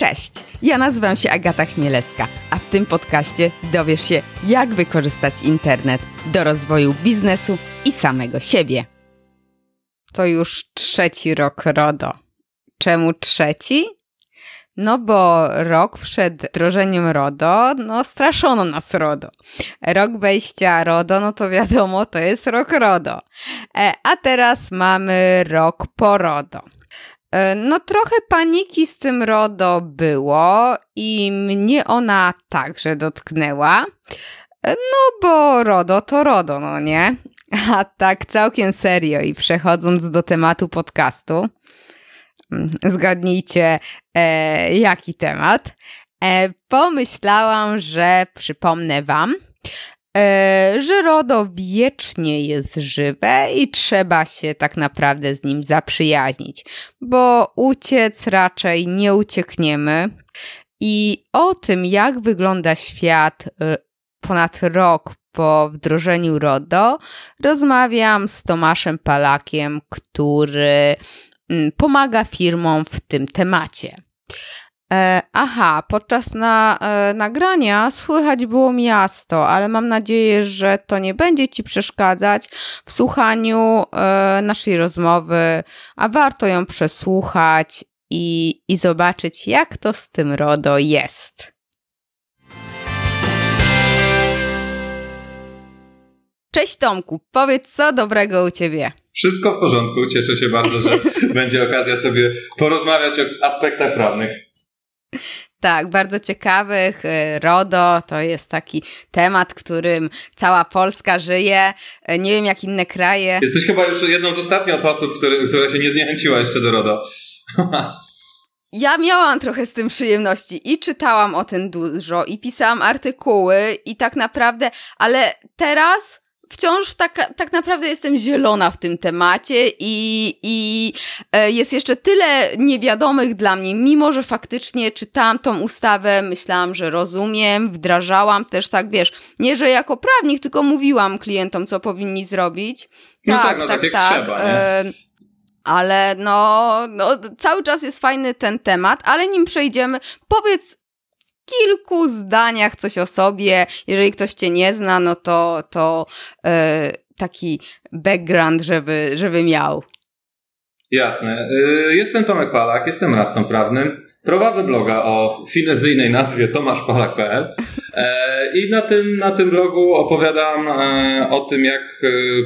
Cześć, ja nazywam się Agata Chmielewska, a w tym podcaście dowiesz się, jak wykorzystać internet do rozwoju biznesu i samego siebie. To już trzeci rok RODO. Czemu trzeci? No bo rok przed wdrożeniem RODO, no straszono nas RODO. Rok wejścia RODO, no to wiadomo, to jest rok RODO. E, a teraz mamy rok po RODO. E, no, trochę paniki z tym RODO było i mnie ona także dotknęła. E, no, bo RODO to RODO, no nie? A tak całkiem serio i przechodząc do tematu podcastu, mm, zgadnijcie, e, jaki temat. E, pomyślałam, że przypomnę Wam, E, że RODO wiecznie jest żywe i trzeba się tak naprawdę z nim zaprzyjaźnić, bo uciec raczej nie uciekniemy. I o tym, jak wygląda świat e, ponad rok po wdrożeniu RODO, rozmawiam z Tomaszem Palakiem, który mm, pomaga firmom w tym temacie. E, aha, podczas na, e, nagrania słychać było miasto, ale mam nadzieję, że to nie będzie Ci przeszkadzać w słuchaniu e, naszej rozmowy, a warto ją przesłuchać i, i zobaczyć, jak to z tym RODO jest. Cześć Tomku, powiedz co dobrego u Ciebie. Wszystko w porządku, cieszę się bardzo, że będzie okazja sobie porozmawiać o aspektach prawnych. Tak, bardzo ciekawych. Y, RODO to jest taki temat, którym cała Polska żyje. Y, nie wiem jak inne kraje. Jesteś chyba już jedną z ostatnich osób, który, która się nie zniechęciła jeszcze do RODO. Ja miałam trochę z tym przyjemności i czytałam o tym dużo i pisałam artykuły i tak naprawdę, ale teraz wciąż tak, tak naprawdę jestem zielona w tym temacie i, i e, jest jeszcze tyle niewiadomych dla mnie, mimo że faktycznie czytałam tą ustawę, myślałam, że rozumiem, wdrażałam też tak, wiesz, nie, że jako prawnik, tylko mówiłam klientom, co powinni zrobić. No tak, tak, no tak, tak, tak. Trzeba, ale no, no, cały czas jest fajny ten temat, ale nim przejdziemy, powiedz kilku zdaniach coś o sobie. Jeżeli ktoś cię nie zna, no to, to yy, taki background, żeby, żeby miał. Jasne. E, jestem Tomek Palak, jestem radcą prawnym. Prowadzę bloga o finezyjnej nazwie tomaszpalak.pl e, i na tym, na tym blogu opowiadam o tym, jak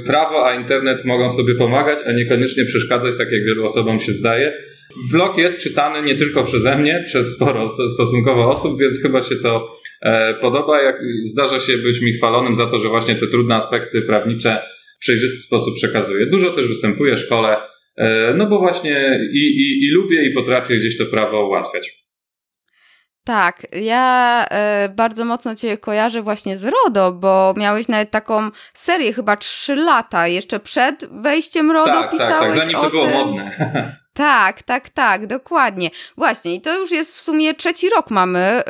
prawo a internet mogą sobie pomagać, a niekoniecznie przeszkadzać, tak jak wielu osobom się zdaje. Blog jest czytany nie tylko przeze mnie, przez sporo stosunkowo osób, więc chyba się to e, podoba. Jak zdarza się być mi chwalonym za to, że właśnie te trudne aspekty prawnicze w przejrzysty sposób przekazuję. Dużo też występuję w szkole, e, no bo właśnie i, i, i lubię i potrafię gdzieś to prawo ułatwiać. Tak, ja y, bardzo mocno Cię kojarzę właśnie z RODO, bo miałeś nawet taką serię chyba trzy lata, jeszcze przed wejściem RODO tak, pisałeś Tak, tak, zanim to było tym... modne. Tak, tak, tak, dokładnie. Właśnie, i to już jest w sumie trzeci rok mamy,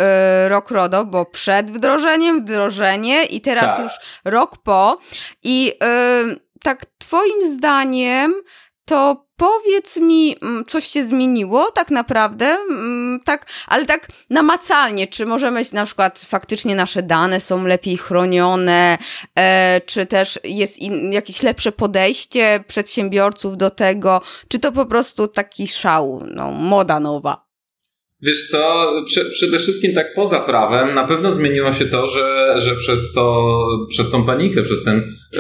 yy, rok RODO, bo przed wdrożeniem, wdrożenie i teraz tak. już rok po. I yy, tak twoim zdaniem to powiedz mi, mm, coś się zmieniło tak naprawdę, mm, tak, ale tak namacalnie, czy możemy na przykład faktycznie nasze dane są lepiej chronione, e, czy też jest in, jakieś lepsze podejście przedsiębiorców do tego, czy to po prostu taki szał, no, moda nowa? Wiesz co, przede wszystkim tak poza prawem na pewno zmieniło się to, że, że przez, to, przez tą panikę, przez ten y,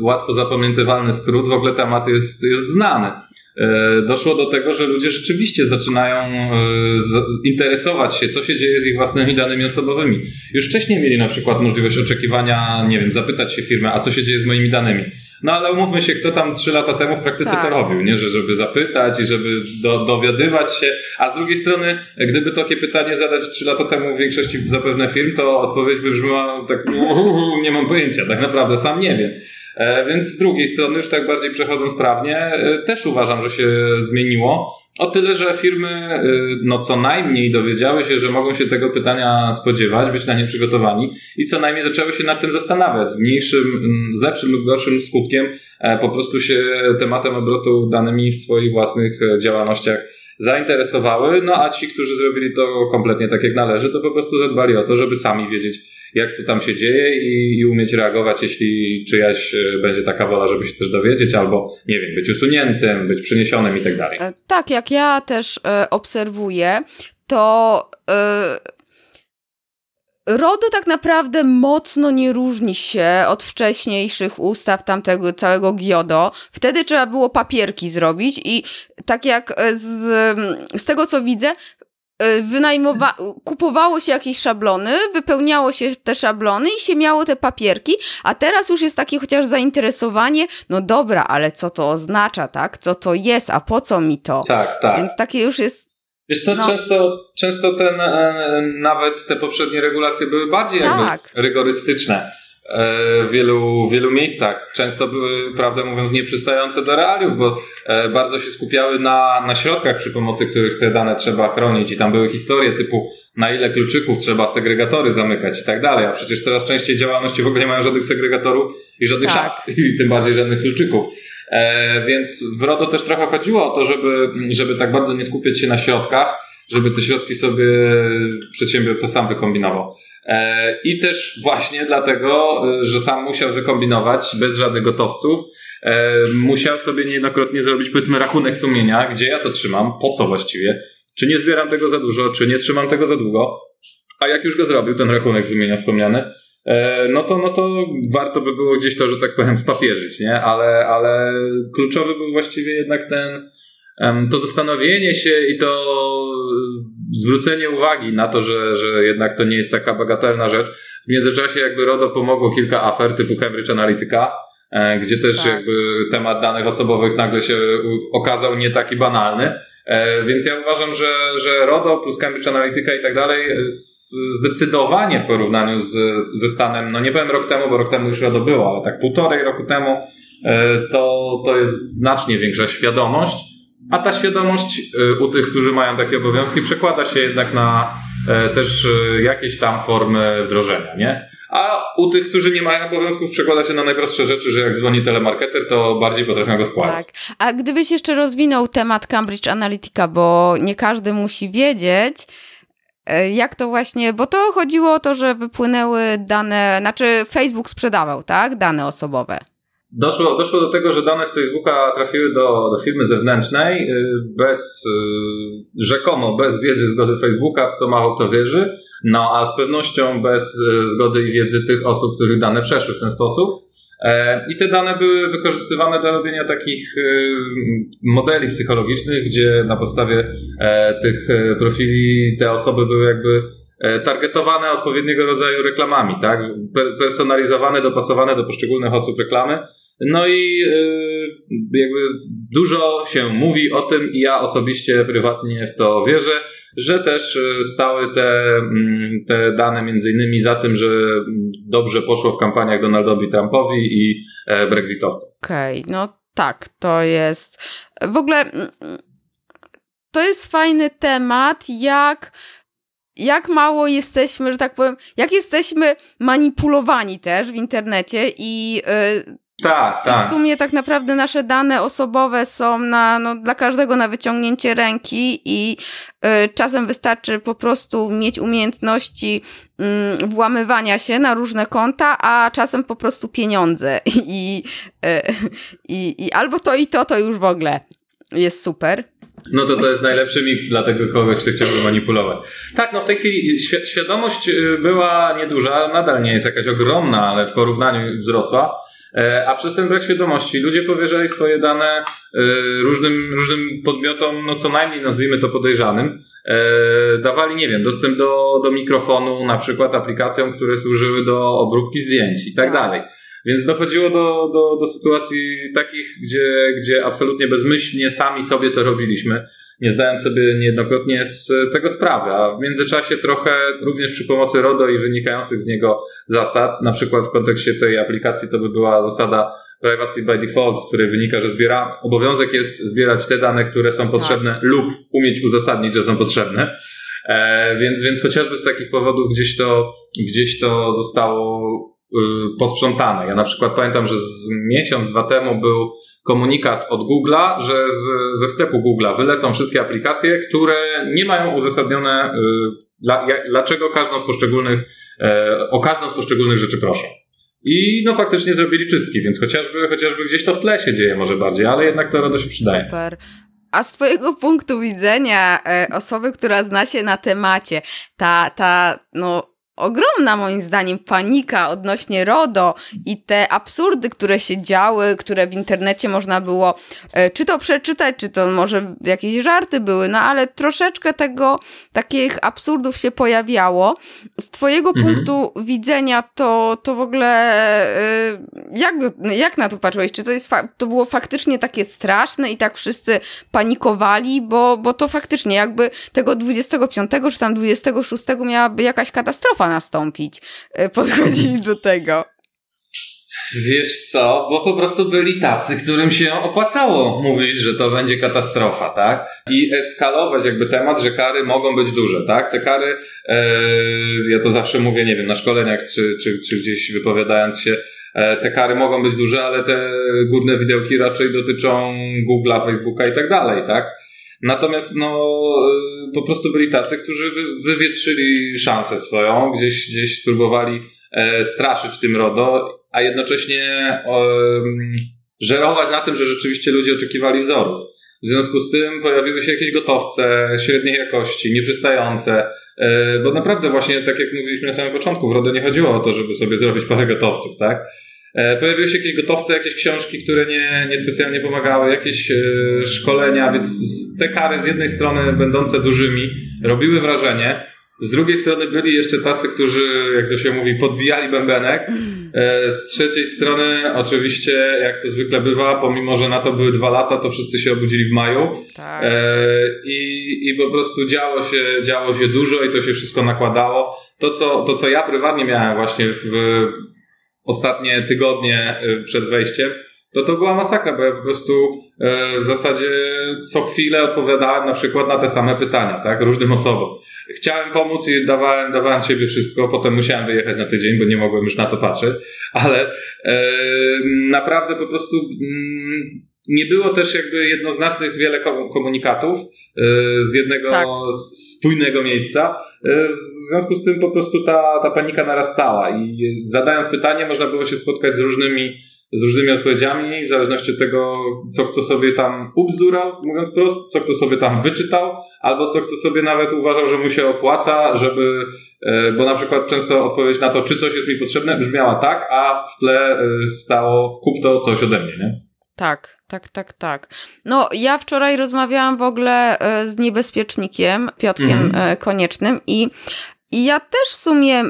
łatwo zapamiętywalny skrót w ogóle temat jest, jest znany. E, doszło do tego, że ludzie rzeczywiście zaczynają e, interesować się, co się dzieje z ich własnymi danymi osobowymi. Już wcześniej mieli na przykład możliwość oczekiwania, nie wiem, zapytać się firmę, a co się dzieje z moimi danymi. No ale umówmy się, kto tam trzy lata temu w praktyce tak. to robił, nie? Że żeby zapytać i żeby do, dowiadywać się, a z drugiej strony, gdyby takie pytanie zadać trzy lata temu w większości zapewne firm, to odpowiedź by brzmiała tak, nie mam pojęcia, tak naprawdę sam nie wiem. E, więc z drugiej strony, już tak bardziej przechodząc prawnie, e, też uważam, że się zmieniło. O tyle, że firmy e, no co najmniej dowiedziały się, że mogą się tego pytania spodziewać, być na nie przygotowani i co najmniej zaczęły się nad tym zastanawiać. Z mniejszym, z lepszym lub gorszym skutkiem po prostu się tematem obrotu danymi w swoich własnych działalnościach zainteresowały, no a ci, którzy zrobili to kompletnie tak jak należy, to po prostu zadbali o to, żeby sami wiedzieć, jak to tam się dzieje i, i umieć reagować, jeśli czyjaś e, będzie taka wola, żeby się też dowiedzieć, albo nie wiem, być usuniętym, być przeniesionym i tak dalej. E, tak, jak ja też e, obserwuję, to RODO tak naprawdę mocno nie różni się od wcześniejszych ustaw tamtego całego GIODO. Wtedy trzeba było papierki zrobić i tak jak z, z tego co widzę, wynajmowa kupowało się jakieś szablony, wypełniało się te szablony i się miało te papierki, a teraz już jest takie chociaż zainteresowanie, no dobra, ale co to oznacza, tak? Co to jest, a po co mi to? Tak, tak. Więc takie już jest Wiesz co, no. często, często ten, e, nawet te poprzednie regulacje były bardziej tak. jakby rygorystyczne e, w wielu, wielu miejscach. Często były, prawdę mówiąc, nieprzystające do realiów, bo e, bardzo się skupiały na, na środkach, przy pomocy których te dane trzeba chronić i tam były historie typu na ile kluczyków trzeba segregatory zamykać i tak dalej, a przecież coraz częściej działalności w ogóle nie mają żadnych segregatorów i żadnych tak. szaf i tym bardziej żadnych kluczyków. E, więc w RODO też trochę chodziło o to, żeby, żeby tak bardzo nie skupiać się na środkach, żeby te środki sobie przedsiębiorca sam wykombinował. E, I też właśnie dlatego, że sam musiał wykombinować bez żadnych gotowców, e, musiał sobie niejednokrotnie zrobić powiedzmy rachunek sumienia, gdzie ja to trzymam, po co właściwie, czy nie zbieram tego za dużo, czy nie trzymam tego za długo, a jak już go zrobił, ten rachunek sumienia wspomniany, E, no to, no to warto by było gdzieś to, że tak powiem, spapierzyć, nie? Ale, ale kluczowy był właściwie jednak ten, to zastanowienie się i to zwrócenie uwagi na to, że, że jednak to nie jest taka bagatelna rzecz. W międzyczasie jakby RODO pomogło kilka afer typu Cambridge Analytica, e, gdzie też tak. jakby temat danych osobowych nagle się okazał nie taki banalny. E, więc ja uważam, że, że RODO plus Cambridge Analytica i tak dalej zdecydowanie w porównaniu z, ze stanem, no nie powiem rok temu, bo rok temu już RODO było, ale tak półtorej roku temu e, to, to jest znacznie większa świadomość, a ta świadomość e, u tych, którzy mają takie obowiązki przekłada się jednak na też jakieś tam formy wdrożenia, nie? A u tych, którzy nie mają obowiązków, przekłada się na najprostsze rzeczy, że jak dzwoni telemarketer, to bardziej potrafią go spłacić. Tak. A gdybyś jeszcze rozwinął temat Cambridge Analytica, bo nie każdy musi wiedzieć, e, jak to właśnie, bo to chodziło o to, że wypłynęły dane, znaczy Facebook sprzedawał, tak? Dane osobowe. Doszło, doszło do tego, że dane z Facebooka trafiły do, do firmy zewnętrznej y, bez, y, rzekomo bez wiedzy zgody Facebooka, w co mało kto wierzy, no a z pewnością bez y, zgody i wiedzy tych osób, których dane przeszły w ten sposób. E, I te dane były wykorzystywane do robienia takich modeli psychologicznych, gdzie na podstawie e, tych profili te osoby były jakby e, targetowane odpowiedniego rodzaju reklamami, tak? Personalizowane, dopasowane do poszczególnych osób reklamy no i y, jakby dużo się mówi o tym i ja osobiście, prywatnie w to wierzę, że też y, stały te, mm, te dane między innymi za tym, że dobrze poszło w kampaniach Donaldowi Trumpowi i e, Brexitowcom. Okej, okay, no tak, to jest w ogóle mm, to jest fajny temat, jak jak mało jesteśmy, że tak powiem, jak jesteśmy manipulowani też w internecie i yy, tak, tak. I w sumie tak naprawdę nasze dane osobowe są na, no, dla każdego na wyciągnięcie ręki i y, czasem wystarczy po prostu mieć umiejętności y, włamywania się na różne konta, a czasem po prostu pieniądze. I, y, i, i albo to i to, to już w ogóle jest super. No to to jest najlepszy miks dla tego kogoś, kto chciałby manipulować. Tak, no w tej chwili świ świadomość y, była nieduża, nadal nie jest jakaś ogromna, ale w porównaniu wzrosła. E, a przez ten brak świadomości ludzie powierzali swoje dane e, różnym, różnym podmiotom, no co najmniej nazwijmy to podejrzanym. E, dawali, nie wiem, dostęp do, do mikrofonu, na przykład aplikacjom, które służyły do obróbki zdjęć i tak, tak. dalej. Więc dochodziło do, do, do sytuacji takich, gdzie, gdzie absolutnie bezmyślnie sami sobie to robiliśmy nie zdając sobie niejednokrotnie z tego sprawy, a w międzyczasie trochę również przy pomocy RODO i wynikających z niego zasad, na przykład w kontekście tej aplikacji to by była zasada privacy by default, z której wynika, że zbiera, obowiązek jest zbierać te dane, które są potrzebne tak. lub umieć uzasadnić, że są potrzebne. E, więc, więc chociażby z takich powodów gdzieś to, gdzieś to zostało posprzątane. Ja na przykład pamiętam, że z miesiąc, dwa temu był komunikat od Google'a, że z, ze sklepu Google'a wylecą wszystkie aplikacje, które nie mają uzasadnione, dla, dlaczego każdą z poszczególnych, o każdą z poszczególnych rzeczy proszą. I no faktycznie zrobili czystki, więc chociażby, chociażby gdzieś to w tle się dzieje może bardziej, ale jednak to RODO się przydaje. Super. A z Twojego punktu widzenia, e, osoby, która zna się na temacie, ta, ta no, ogromna moim zdaniem panika odnośnie RODO i te absurdy, które się działy, które w internecie można było e, czy to przeczytać, czy to może jakieś żarty były, no ale troszeczkę tego, takich absurdów się pojawiało. Z twojego mhm. punktu widzenia to, to w ogóle e, jak, jak na to patrzyłeś? Czy to, jest to było faktycznie takie straszne i tak wszyscy panikowali, bo, bo to faktycznie jakby tego 25 czy tam 26 miałaby jakaś katastrofa nastąpić. E, podchodzili do tego. Wiesz co, bo po prostu byli tacy, którym się opłacało mówić, że to będzie katastrofa, tak? I eskalować jakby temat, że kary mogą być duże, tak? Te kary, e, ja to zawsze mówię, nie wiem, na szkoleniach czy, czy, czy gdzieś wypowiadając się, e, te kary mogą być duże, ale te górne widełki raczej dotyczą Google'a, Facebooka i tak dalej, tak? Natomiast no, y, po prostu byli tacy, którzy wywietrzyli szansę swoją, gdzieś, gdzieś spróbowali e, straszyć tym RODO, a jednocześnie żerować na tym, że rzeczywiście ludzie oczekiwali wzorów. W związku z tym pojawiły się jakieś gotowce średniej jakości, nieprzystające, e, bo naprawdę właśnie, tak jak mówiliśmy na samym początku, w RODO nie chodziło o to, żeby sobie zrobić parę gotowców, tak? E, pojawiły się jakieś gotowce, jakieś książki, które nie, nie specjalnie pomagały, jakieś e, szkolenia, więc te kary z jednej strony będące dużymi robiły wrażenie, z drugiej strony byli jeszcze tacy, którzy, jak to się mówi, podbijali bębenek. E, z trzeciej strony, oczywiście, jak to zwykle bywa, pomimo, że na to były dwa lata, to wszyscy się obudzili w maju. Tak. I, I po prostu działo się, działo się dużo i to się wszystko nakładało. To, co, to, co ja prywatnie miałem właśnie w ostatnie tygodnie y, przed wejściem, to to była masakra, bo ja po prostu y, w zasadzie co chwilę odpowiadałem na przykład na te same pytania, tak, różnym osobom. Chciałem pomóc i dawałem, dawałem siebie wszystko, potem musiałem wyjechać na tydzień, bo nie mogłem już na to patrzeć, ale e, naprawdę po prostu mm, nie było też jakby jednoznacznych wiele komunikatów e, z jednego tak. spójnego miejsca. E, w związku z tym po prostu ta, ta panika narastała i zadając pytanie można było się spotkać z różnymi, z różnymi odpowiedziami w zależności od tego, co kto sobie tam ubzdurał, mówiąc prost, co kto sobie tam wyczytał, albo co kto sobie nawet uważał, że mu się opłaca, żeby, e, bo na przykład często odpowiedź na to, czy coś jest mi potrzebne, brzmiała tak, a w tle stało kup to coś ode mnie, nie? Tak, tak, tak, tak. No, ja wczoraj rozmawiałam w ogóle e, z niebezpiecznikiem, Piotkiem mhm. E, Koniecznym i, i ja też w sumie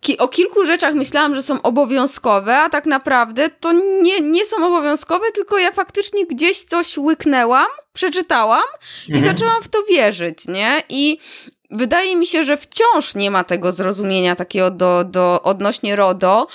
ki o kilku rzeczach myślałam, że są obowiązkowe, a tak naprawdę to nie, nie są obowiązkowe, tylko ja faktycznie gdzieś coś łyknęłam, przeczytałam mhm. i zaczęłam w to wierzyć, nie? I wydaje mi się, że wciąż nie ma tego zrozumienia takiego do, do odnośnie RODO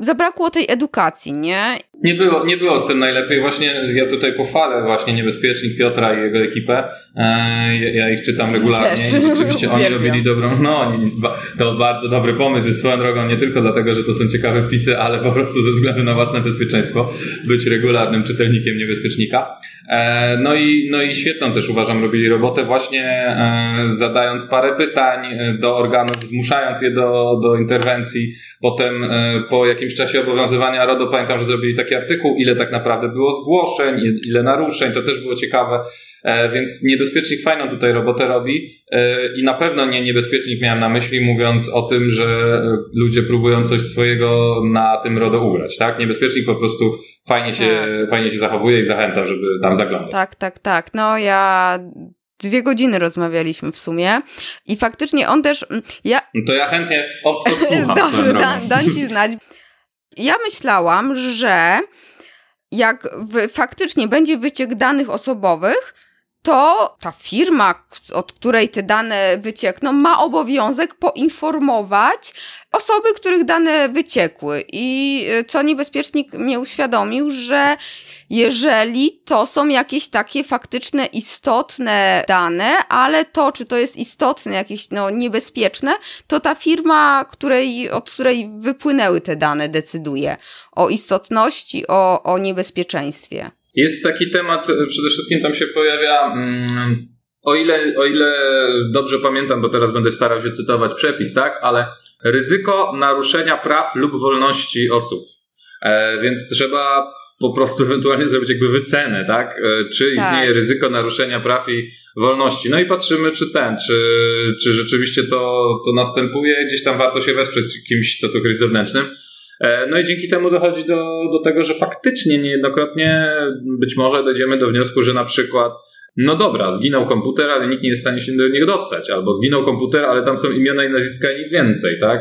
zabrakło tej edukacji, nie? Nie było, nie było z tym najlepiej. Właśnie ja tutaj pochwalę właśnie Niebezpiecznik Piotra i jego ekipę. E, ja ich czytam regularnie Też. i rzeczywiście oni robili dobrą, no oni, to bardzo dobry pomysł jest swoją drogą, nie tylko dlatego, że to są ciekawe wpisy, ale po prostu ze względu na własne bezpieczeństwo być regularnym czytelnikiem Niebezpiecznika. E, no i, no i świetną też uważam robili robotę właśnie e, zadając parę pytań do organów, zmuszając je do, do interwencji. Potem po jakimś czasie obowiązywania RODO pamiętam, że zrobili takie taki artykuł, ile tak naprawdę było zgłoszeń, ile naruszeń, to też było ciekawe, e, więc niebezpiecznik fajną tutaj robotę robi e, i na pewno nie niebezpiecznik miałem na myśli, mówiąc o tym, że e, ludzie próbują coś swojego na tym RODO ugrać, tak? Niebezpiecznik po prostu fajnie się, tak. fajnie się zachowuje i zachęcam, żeby tam zaglądać. Tak, tak, tak. No ja dwie godziny rozmawialiśmy w sumie i faktycznie on też... Mm, ja... No to ja chętnie od, odsłucham. Dobrze, da, dam ci znać. Ja myślałam, że jak faktycznie będzie wyciek danych osobowych, to ta firma, od której te dane wyciekną, ma obowiązek poinformować osoby, których dane wyciekły. I y, co niebezpiecznik mnie uświadomił, że jeżeli to są jakieś takie faktyczne, istotne dane, ale to, czy to jest istotne, jakieś no, niebezpieczne, to ta firma, której, od której wypłynęły te dane, decyduje o istotności, o, o niebezpieczeństwie. Jest taki temat, e, przede wszystkim tam się pojawia, mm, o ile, o ile dobrze pamiętam, bo teraz będę starał się cytować przepis, tak, ale ryzyko naruszenia praw lub wolności osób. E, więc trzeba po prostu ewentualnie zrobić jakby wycenę, tak? E, czy tak. istnieje ryzyko naruszenia praw i wolności. No i patrzymy, czy ten, czy, czy rzeczywiście to, to następuje. Gdzieś tam warto się wesprzeć kimś, co to kryć zewnętrznym. E, no i dzięki temu dochodzi do, do tego, że faktycznie niejednokrotnie być może dojdziemy do wniosku, że na przykład no dobra, zginął komputer, ale nikt nie jest w stanie się do niego dostać. Albo zginął komputer, ale tam są imiona i nazwiska i nic więcej, tak?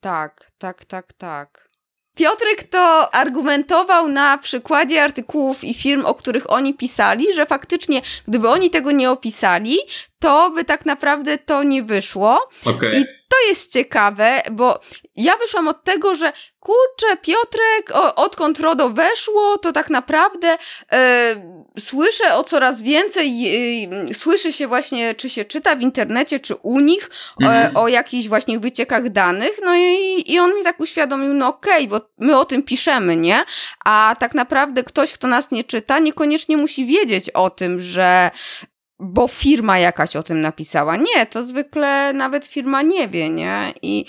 Tak, tak, tak, tak. Piotrek to argumentował na przykładzie artykułów i firm, o których oni pisali, że faktycznie, gdyby oni tego nie opisali, to by tak naprawdę to nie wyszło. Okay. I to jest ciekawe, bo ja wyszłam od tego, że kurczę, Piotrek, o, odkąd RODO weszło, to tak naprawdę e, słyszę o coraz więcej, e, słyszy się właśnie, czy się czyta w internecie, czy u nich mhm. o, o jakichś właśnie wyciekach danych, no i, i on mi tak uświadomił, no okej, okay, bo my o tym piszemy, nie? A tak naprawdę ktoś, kto nas nie czyta, niekoniecznie musi wiedzieć o tym, że bo firma jakaś o tym napisała. Nie, to zwykle nawet firma nie wie, nie? I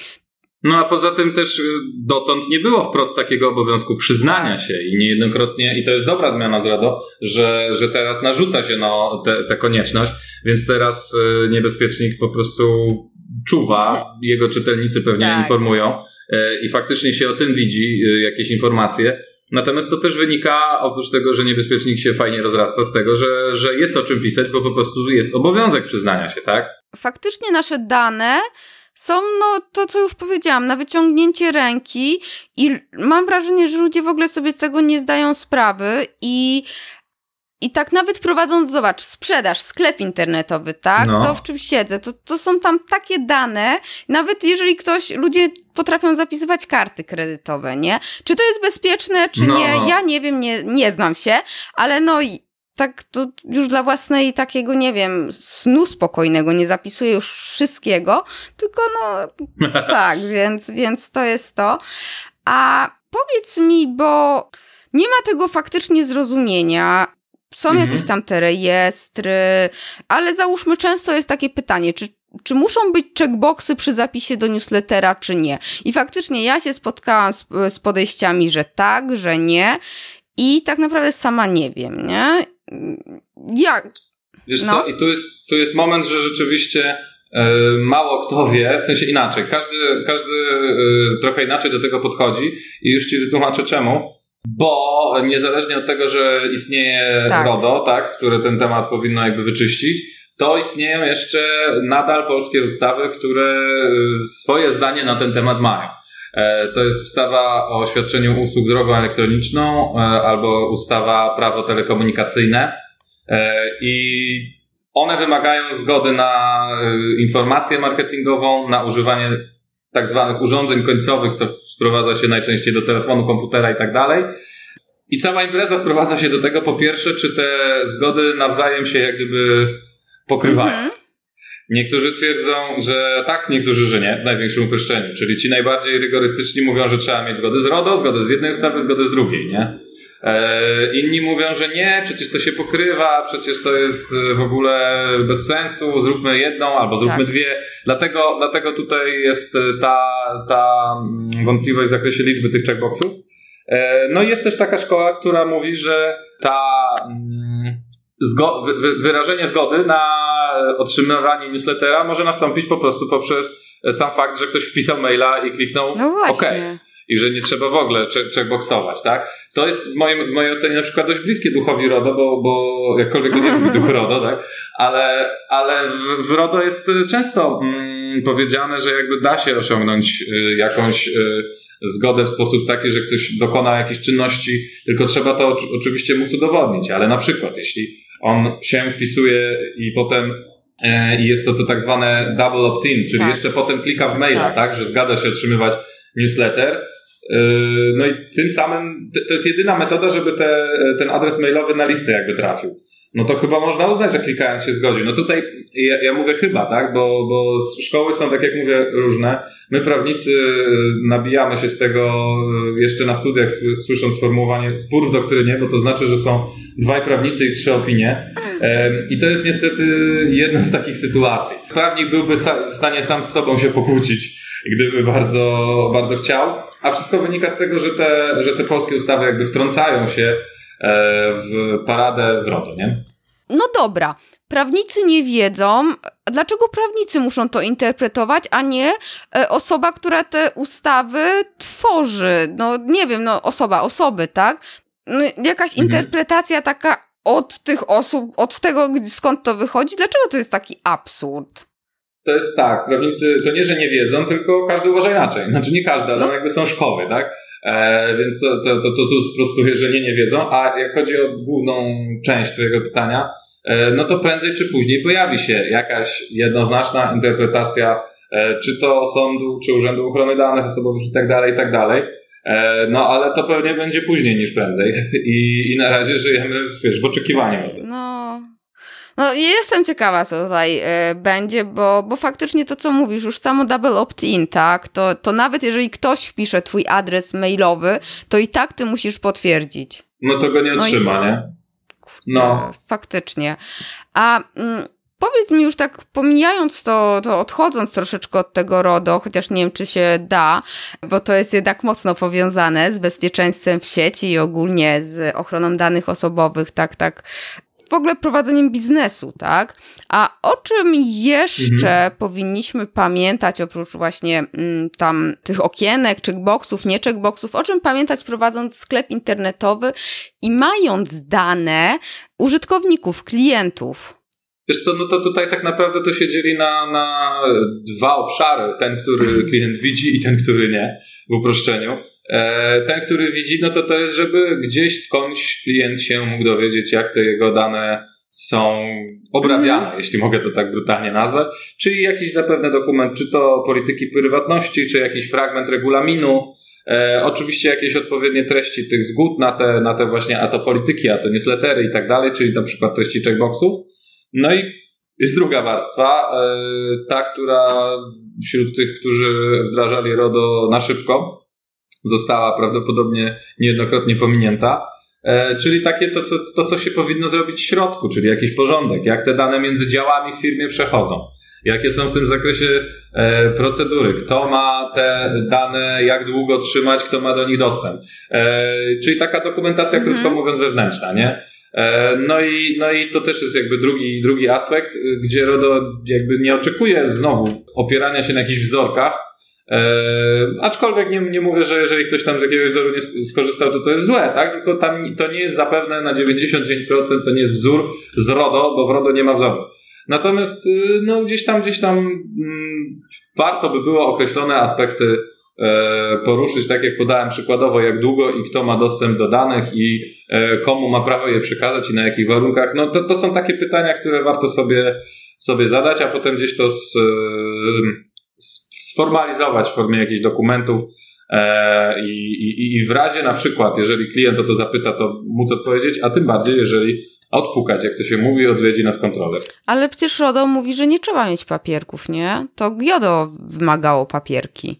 no a poza tym też y, dotąd nie było wprost takiego obowiązku przyznania się i niejednokrotnie, i to jest dobra zmiana z RADO, że, że teraz narzuca się no, tę konieczność, więc teraz y, niebezpiecznik po prostu czuwa, jego czytelnicy pewnie tak. informują y, i faktycznie się o tym widzi, jakieś informacje. Natomiast to też wynika, oprócz tego, że niebezpiecznik się fajnie rozrasta, z tego, że, że jest o czym pisać, bo po prostu jest obowiązek przyznania się, tak? Faktycznie nasze dane są, no, to co już powiedziałam, na wyciągnięcie ręki i mam wrażenie, że ludzie w ogóle sobie z tego nie zdają sprawy i i tak nawet prowadząc, zobacz, sprzedaż, sklep internetowy, tak? No. To w czym siedzę, to, to są tam takie dane, nawet jeżeli ktoś, ludzie potrafią zapisywać karty kredytowe, nie? Czy to jest bezpieczne, czy no. nie? Ja nie wiem, nie, nie znam się, ale no tak to już dla własnej takiego, nie wiem, snu spokojnego, nie zapisuję już wszystkiego, tylko no tak, więc, więc to jest to. A powiedz mi, bo nie ma tego faktycznie zrozumienia. Są mhm. jakieś tam te rejestry, ale załóżmy, często jest takie pytanie, czy, czy muszą być checkboxy przy zapisie do newslettera, czy nie? I faktycznie ja się spotkałam z, z podejściami, że tak, że nie. I tak naprawdę sama nie wiem, nie? Jak? Wiesz no. co, i tu jest, tu jest moment, że rzeczywiście e, mało kto wie, w sensie inaczej. Każdy, każdy e, trochę inaczej do tego podchodzi i już ci wytłumaczę czemu. Bo niezależnie od tego, że istnieje tak. RODO, tak, które ten temat powinno jakby wyczyścić, to istnieją jeszcze nadal polskie ustawy, które e, swoje zdanie na ten temat mają. To jest ustawa o świadczeniu usług drogą elektroniczną albo ustawa prawo telekomunikacyjne. I one wymagają zgody na informację marketingową, na używanie tak zwanych urządzeń końcowych, co sprowadza się najczęściej do telefonu, komputera i tak dalej. I cała impreza sprowadza się do tego, po pierwsze, czy te zgody nawzajem się jak gdyby pokrywają. Mhm. Niektórzy twierdzą, że tak, niektórzy, że nie, w największym uproszczeniu. Czyli ci najbardziej rygorystyczni mówią, że trzeba mieć zgody z RODO, zgodę z jednej ustawy, zgodę z drugiej, nie? E, inni mówią, że nie, przecież to się pokrywa, przecież to jest e, w ogóle bez sensu, zróbmy jedną albo zróbmy tak. dwie. Dlatego, dlatego tutaj jest e, ta, ta mm, wątpliwość w zakresie liczby tych checkboxów. No i jest też taka szkoła, która mówi, że ta zgo wyrażenie zgody na otrzymywanie newslettera może nastąpić po prostu poprzez sam fakt, że ktoś wpisał maila i kliknął no OK. I że nie trzeba w ogóle checkboxować, tak? To jest w, moim, w mojej ocenie na przykład dość bliskie duchowi RODO, bo, bo jakkolwiek to nie jest duch RODO, tak? Ale, ale w, w RODO jest często mm, powiedziane, że jakby da się osiągnąć y, jakąś y, zgodę w sposób taki, że ktoś dokona jakiejś czynności, tylko trzeba to oczywiście móc udowodnić. Ale na przykład, jeśli on się wpisuje i potem e, i jest to, to tak zwane double opt-in, czyli tak. jeszcze potem klika w maila, tak. tak, że zgadza się otrzymywać newsletter. E, no i tym samym to jest jedyna metoda, żeby te, ten adres mailowy na listę jakby trafił no to chyba można uznać, że klikając się zgodzi. No tutaj ja, ja, mówię chyba, tak, bo, bo szkoły są, tak jak mówię, różne. My prawnicy nabijamy się z tego y, jeszcze na studiach, słysząc sformułowanie spór w doktrynie, bo to znaczy, że są dwaj prawnicy i trzy opinie. I to jest niestety jedna z takich sytuacji. Prawnik byłby w stanie sam z sobą się pokłócić, gdyby bardzo, bardzo chciał, a wszystko wynika z tego, że te, że te polskie ustawy jakby wtrącają się E, w paradę w RODO, nie? No dobra, prawnicy nie wiedzą, dlaczego prawnicy muszą to interpretować, a nie e, osoba, która te ustawy tworzy. No nie wiem, no osoba, osoby, tak? No, jakaś mhm. interpretacja taka od tych osób, od tego, skąd to wychodzi. Dlaczego to jest taki absurd? To jest tak, prawnicy to nie, że nie wiedzą, tylko każdy uważa inaczej. Znaczy nie każdy, ale no. jakby są szkoły, tak? E, więc to, to, to, to tu sprostuję, że nie, nie wiedzą. A jak chodzi o główną część Twojego pytania, e, no to prędzej czy później pojawi się jakaś jednoznaczna interpretacja, e, czy to sądu, czy Urzędu Ochrony Danych Osobowych i tak dalej, i tak dalej. E, no, ale to pewnie będzie później niż prędzej. I, i na razie żyjemy wiesz, w oczekiwaniu. No, no jestem ciekawa, co tutaj y, będzie, bo, bo faktycznie to, co mówisz, już samo double opt-in, tak, to, to nawet jeżeli ktoś wpisze twój adres mailowy, to i tak ty musisz potwierdzić. No to go nie otrzyma, no i... nie? No. Faktycznie. A mm, powiedz mi już tak, pomijając to, to odchodząc troszeczkę od tego RODO, chociaż nie wiem, czy się da, bo to jest jednak mocno powiązane z bezpieczeństwem w sieci i ogólnie z ochroną danych osobowych, tak, tak ogóle prowadzeniem biznesu, tak? A o czym jeszcze mhm. powinniśmy pamiętać, oprócz właśnie mm, tam tych okienek, checkboxów, nie checkboxów, o czym pamiętać prowadząc sklep internetowy i mając dane użytkowników, klientów? Wiesz co, no to tutaj tak naprawdę to się dzieli na, na dwa obszary. Ten, który klient widzi i ten, który nie, w uproszczeniu. E, ten, który widzi, no to to jest, żeby gdzieś skądś klient się mógł dowiedzieć, jak te jego dane są obrabiane, mm. jeśli mogę to tak brutalnie nazwać, czyli jakiś zapewne dokument, czy to polityki prywatności, czy jakiś fragment regulaminu, e, oczywiście jakieś odpowiednie treści tych zgód na te, na te właśnie, a to polityki, a to newslettery i tak dalej, czyli na przykład treści checkboxów. No i jest druga warstwa, e, ta, która wśród tych, którzy wdrażali RODO na szybko, została prawdopodobnie niejednokrotnie pominięta. E, czyli takie to co, to, co się powinno zrobić w środku, czyli jakiś porządek, jak te dane między działami w firmie przechodzą. Jakie są w tym zakresie e, procedury? Kto ma te dane, jak długo trzymać, kto ma do nich dostęp? E, czyli taka dokumentacja, mhm. krótko mówiąc, wewnętrzna, nie? No i, no i to też jest jakby drugi, drugi aspekt, gdzie RODO jakby nie oczekuje znowu opierania się na jakichś wzorkach, E, aczkolwiek nie, nie mówię, że jeżeli ktoś tam z jakiegoś wzoru nie skorzystał, to to jest złe, tak? Tylko tam to nie jest zapewne na 99% to nie jest wzór z RODO, bo w RODO nie ma wzoru. Natomiast y, no, gdzieś tam, gdzieś tam mm, warto by było określone aspekty e, poruszyć, tak jak podałem przykładowo, jak długo i kto ma dostęp do danych i e, komu ma prawo je przekazać i na jakich warunkach. No to, to są takie pytania, które warto sobie, sobie zadać, a potem gdzieś to z, z sformalizować w formie jakichś dokumentów e, i, i, i w razie na przykład, jeżeli klient o to zapyta, to móc odpowiedzieć, a tym bardziej, jeżeli odpukać, jak to się mówi, odwiedzi nas kontroler. Ale przecież RODO mówi, że nie trzeba mieć papierków, nie? To GIODO wymagało papierki.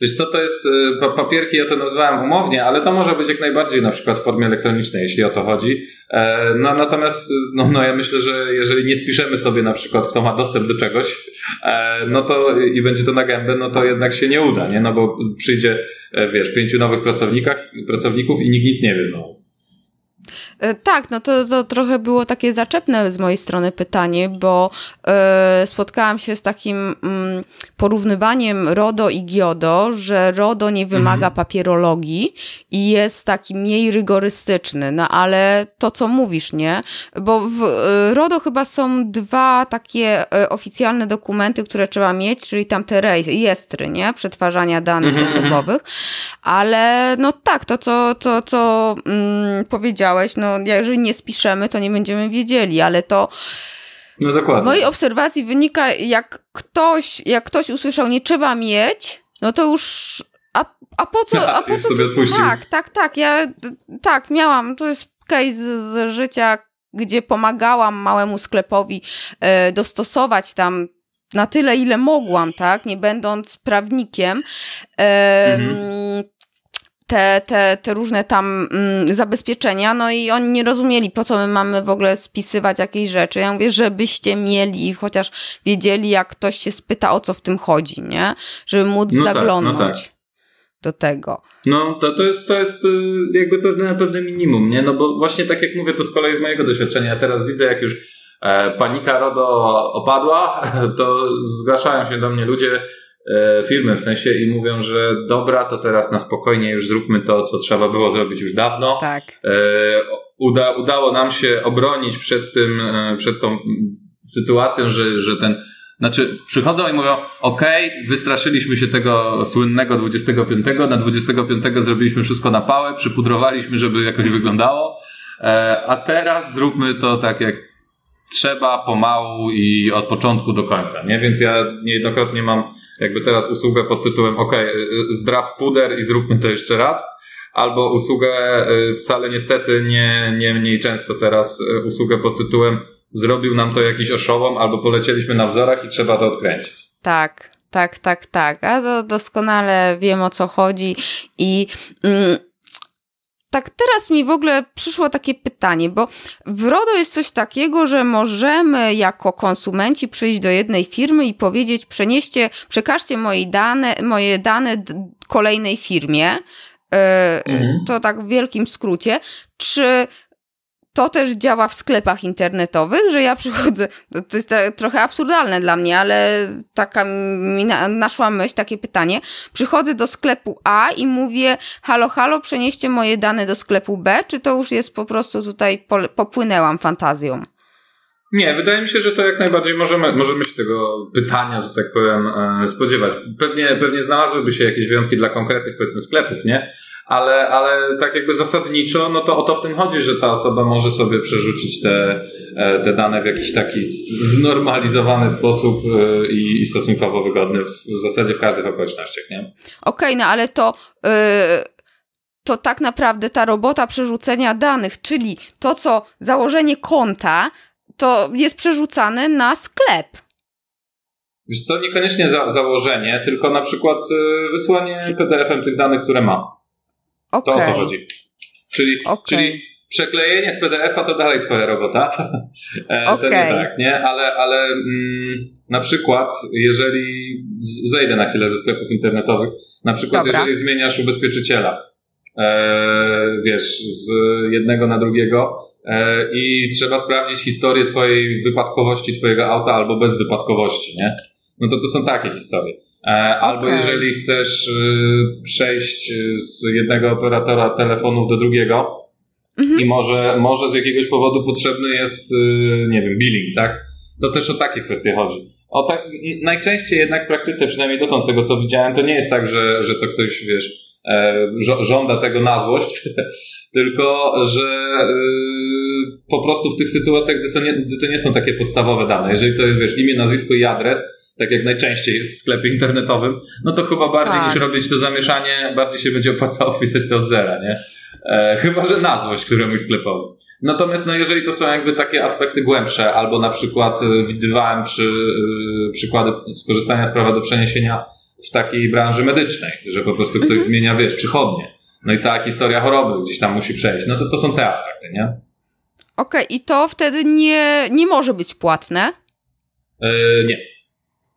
Wiesz co, to jest, y, papierki ja to nazwałem umownie, ale to może być jak najbardziej na przykład w formie elektronicznej, jeśli o to chodzi. E, no natomiast, no, no ja myślę, że jeżeli nie spiszemy sobie na przykład, kto ma dostęp do czegoś, e, no to i będzie to na gębę, no to jednak się nie uda, nie? No bo przyjdzie, e, wiesz, pięciu nowych pracownikach, pracowników i nikt nic nie wie znowu. E, tak, no to, to trochę było takie zaczepne z mojej strony pytanie, bo e, spotkałam się z takim mm, porównywaniem RODO i GIODO, że RODO nie wymaga mhm. papierologii i jest taki mniej rygorystyczny, no ale to co mówisz, nie? Bo w e, RODO chyba są dwa takie oficjalne dokumenty, które trzeba mieć, czyli tam te rejestry, nie? Przetwarzania danych mhm, mhm. osobowych, ale no tak, to co, co, co mm, powiedziałeś, no no jeżeli nie spiszemy, to nie będziemy wiedzieli, ale to no dokładnie. z mojej obserwacji wynika, jak ktoś, jak ktoś usłyszał nie trzeba mieć, no to już a, a po co, a po co sobie odpuścił. tak, tak, tak, ja tak miałam, to jest case z, z życia, gdzie pomagałam małemu sklepowi e, dostosować tam na tyle, ile mogłam, tak, nie będąc prawnikiem. E, mhm. Te, te, te różne tam mm, zabezpieczenia, no i oni nie rozumieli, po co my mamy w ogóle spisywać jakieś rzeczy. Ja mówię, żebyście mieli, chociaż wiedzieli, jak ktoś się spyta, o co w tym chodzi, nie? Żeby móc no zaglądnąć. Tak, no tak do tego. No, to, to, jest, to jest y, jakby pewne, pewne minimum, nie? No bo właśnie tak jak mówię, to z kolei z mojego doświadczenia, ja teraz widzę, jak już e, panika RODO opadła, to zgłaszają się do mnie ludzie, e, firmy w sensie i mówią, że dobra, to teraz na spokojnie już zróbmy to, co trzeba było zrobić już dawno. Tak. E, uda, udało nam się obronić przed tym, e, przed tą sytuacją, że, że ten znaczy, przychodzą i mówią, okej, okay, wystraszyliśmy się tego słynnego 25, na 25 zrobiliśmy wszystko na pałę, przypudrowaliśmy, żeby jakoś wyglądało, a teraz zróbmy to tak jak trzeba, pomału i od początku do końca, nie? Więc ja niejednokrotnie mam jakby teraz usługę pod tytułem, ok, zdrap puder i zróbmy to jeszcze raz, albo usługę, e, wcale niestety nie, nie mniej często teraz, e, usługę pod tytułem zrobił nam to jakiś oszołom, albo polecieliśmy na wzorach i trzeba to odkręcić. Tak, tak, tak, tak. A do, doskonale wiem o co chodzi i. Mm, tak teraz mi w ogóle przyszło takie pytanie, bo w RODO jest coś takiego, że możemy jako konsumenci przyjść do jednej firmy i powiedzieć, przenieście, przekażcie moje dane, moje dane kolejnej firmie, e, mhm. to tak w wielkim skrócie, czy to też działa w sklepach internetowych, że ja przychodzę, to jest trochę absurdalne dla mnie, ale taka mi naszła myśl, takie pytanie. Przychodzę do sklepu A i mówię, halo, halo, przenieście moje dane do sklepu B, czy to już jest po prostu tutaj, popłynęłam fantazją? Nie, wydaje mi się, że to jak najbardziej możemy, możemy się tego pytania, że tak powiem, e, spodziewać. Pewnie, pewnie znalazłyby się jakieś wyjątki dla konkretnych, powiedzmy, sklepów, nie? ale, ale tak jakby zasadniczo, no to o to w tym chodzi, że ta osoba może sobie przerzucić te, e, te dane w jakiś taki znormalizowany sposób e, i, i stosunkowo wygodny w, w zasadzie w każdych okolicznościach, nie? Okej, okay, no ale to... Yy to tak naprawdę ta robota przerzucenia danych, czyli to, co założenie konta, to jest przerzucane na sklep. Wiesz co, niekoniecznie za, założenie, tylko na przykład y, wysłanie PDF-em tych danych, które ma. Okay. To o to chodzi. Czyli, okay. czyli przeklejenie z PDF-a to dalej twoja robota. okay. tak, nie? Ale, ale mm, na przykład, jeżeli zejdę na chwilę ze sklepów internetowych, na przykład, Dobra. jeżeli zmieniasz ubezpieczyciela, e, wiesz, z jednego na drugiego e, i trzeba sprawdzić historię twojej wypadkowości twojego auta albo bez wypadkowości, nie? No to to są takie historie. E, albo okay. jeżeli chcesz y, przejść z jednego operatora telefonów do drugiego mhm. i może, może z jakiegoś powodu potrzebny jest, y, nie wiem, billing, tak? To też o takie kwestie chodzi. O tak, najczęściej jednak w praktyce, przynajmniej dotąd z tego co widziałem, to nie jest tak, że, że to ktoś, wiesz, e, żąda tego na złość, tylko że y, po prostu w tych sytuacjach, gdy, nie, gdy to nie są takie podstawowe dane, jeżeli to jest, wiesz, imię, nazwisko i adres, tak jak najczęściej jest w sklepie internetowym, no to chyba bardziej tak. niż robić to zamieszanie, bardziej się będzie opłacało wpisać to od zera, nie? E, chyba, że na złość któremuś sklepowi. Natomiast no jeżeli to są jakby takie aspekty głębsze, albo na przykład e, widywałem przy, e, przykłady skorzystania z prawa do przeniesienia w takiej branży medycznej, że po prostu ktoś mhm. zmienia, wiesz, przychodnie. No i cała historia choroby gdzieś tam musi przejść. No to to są te aspekty, nie? Okej, okay, i to wtedy nie, nie może być płatne? E, nie.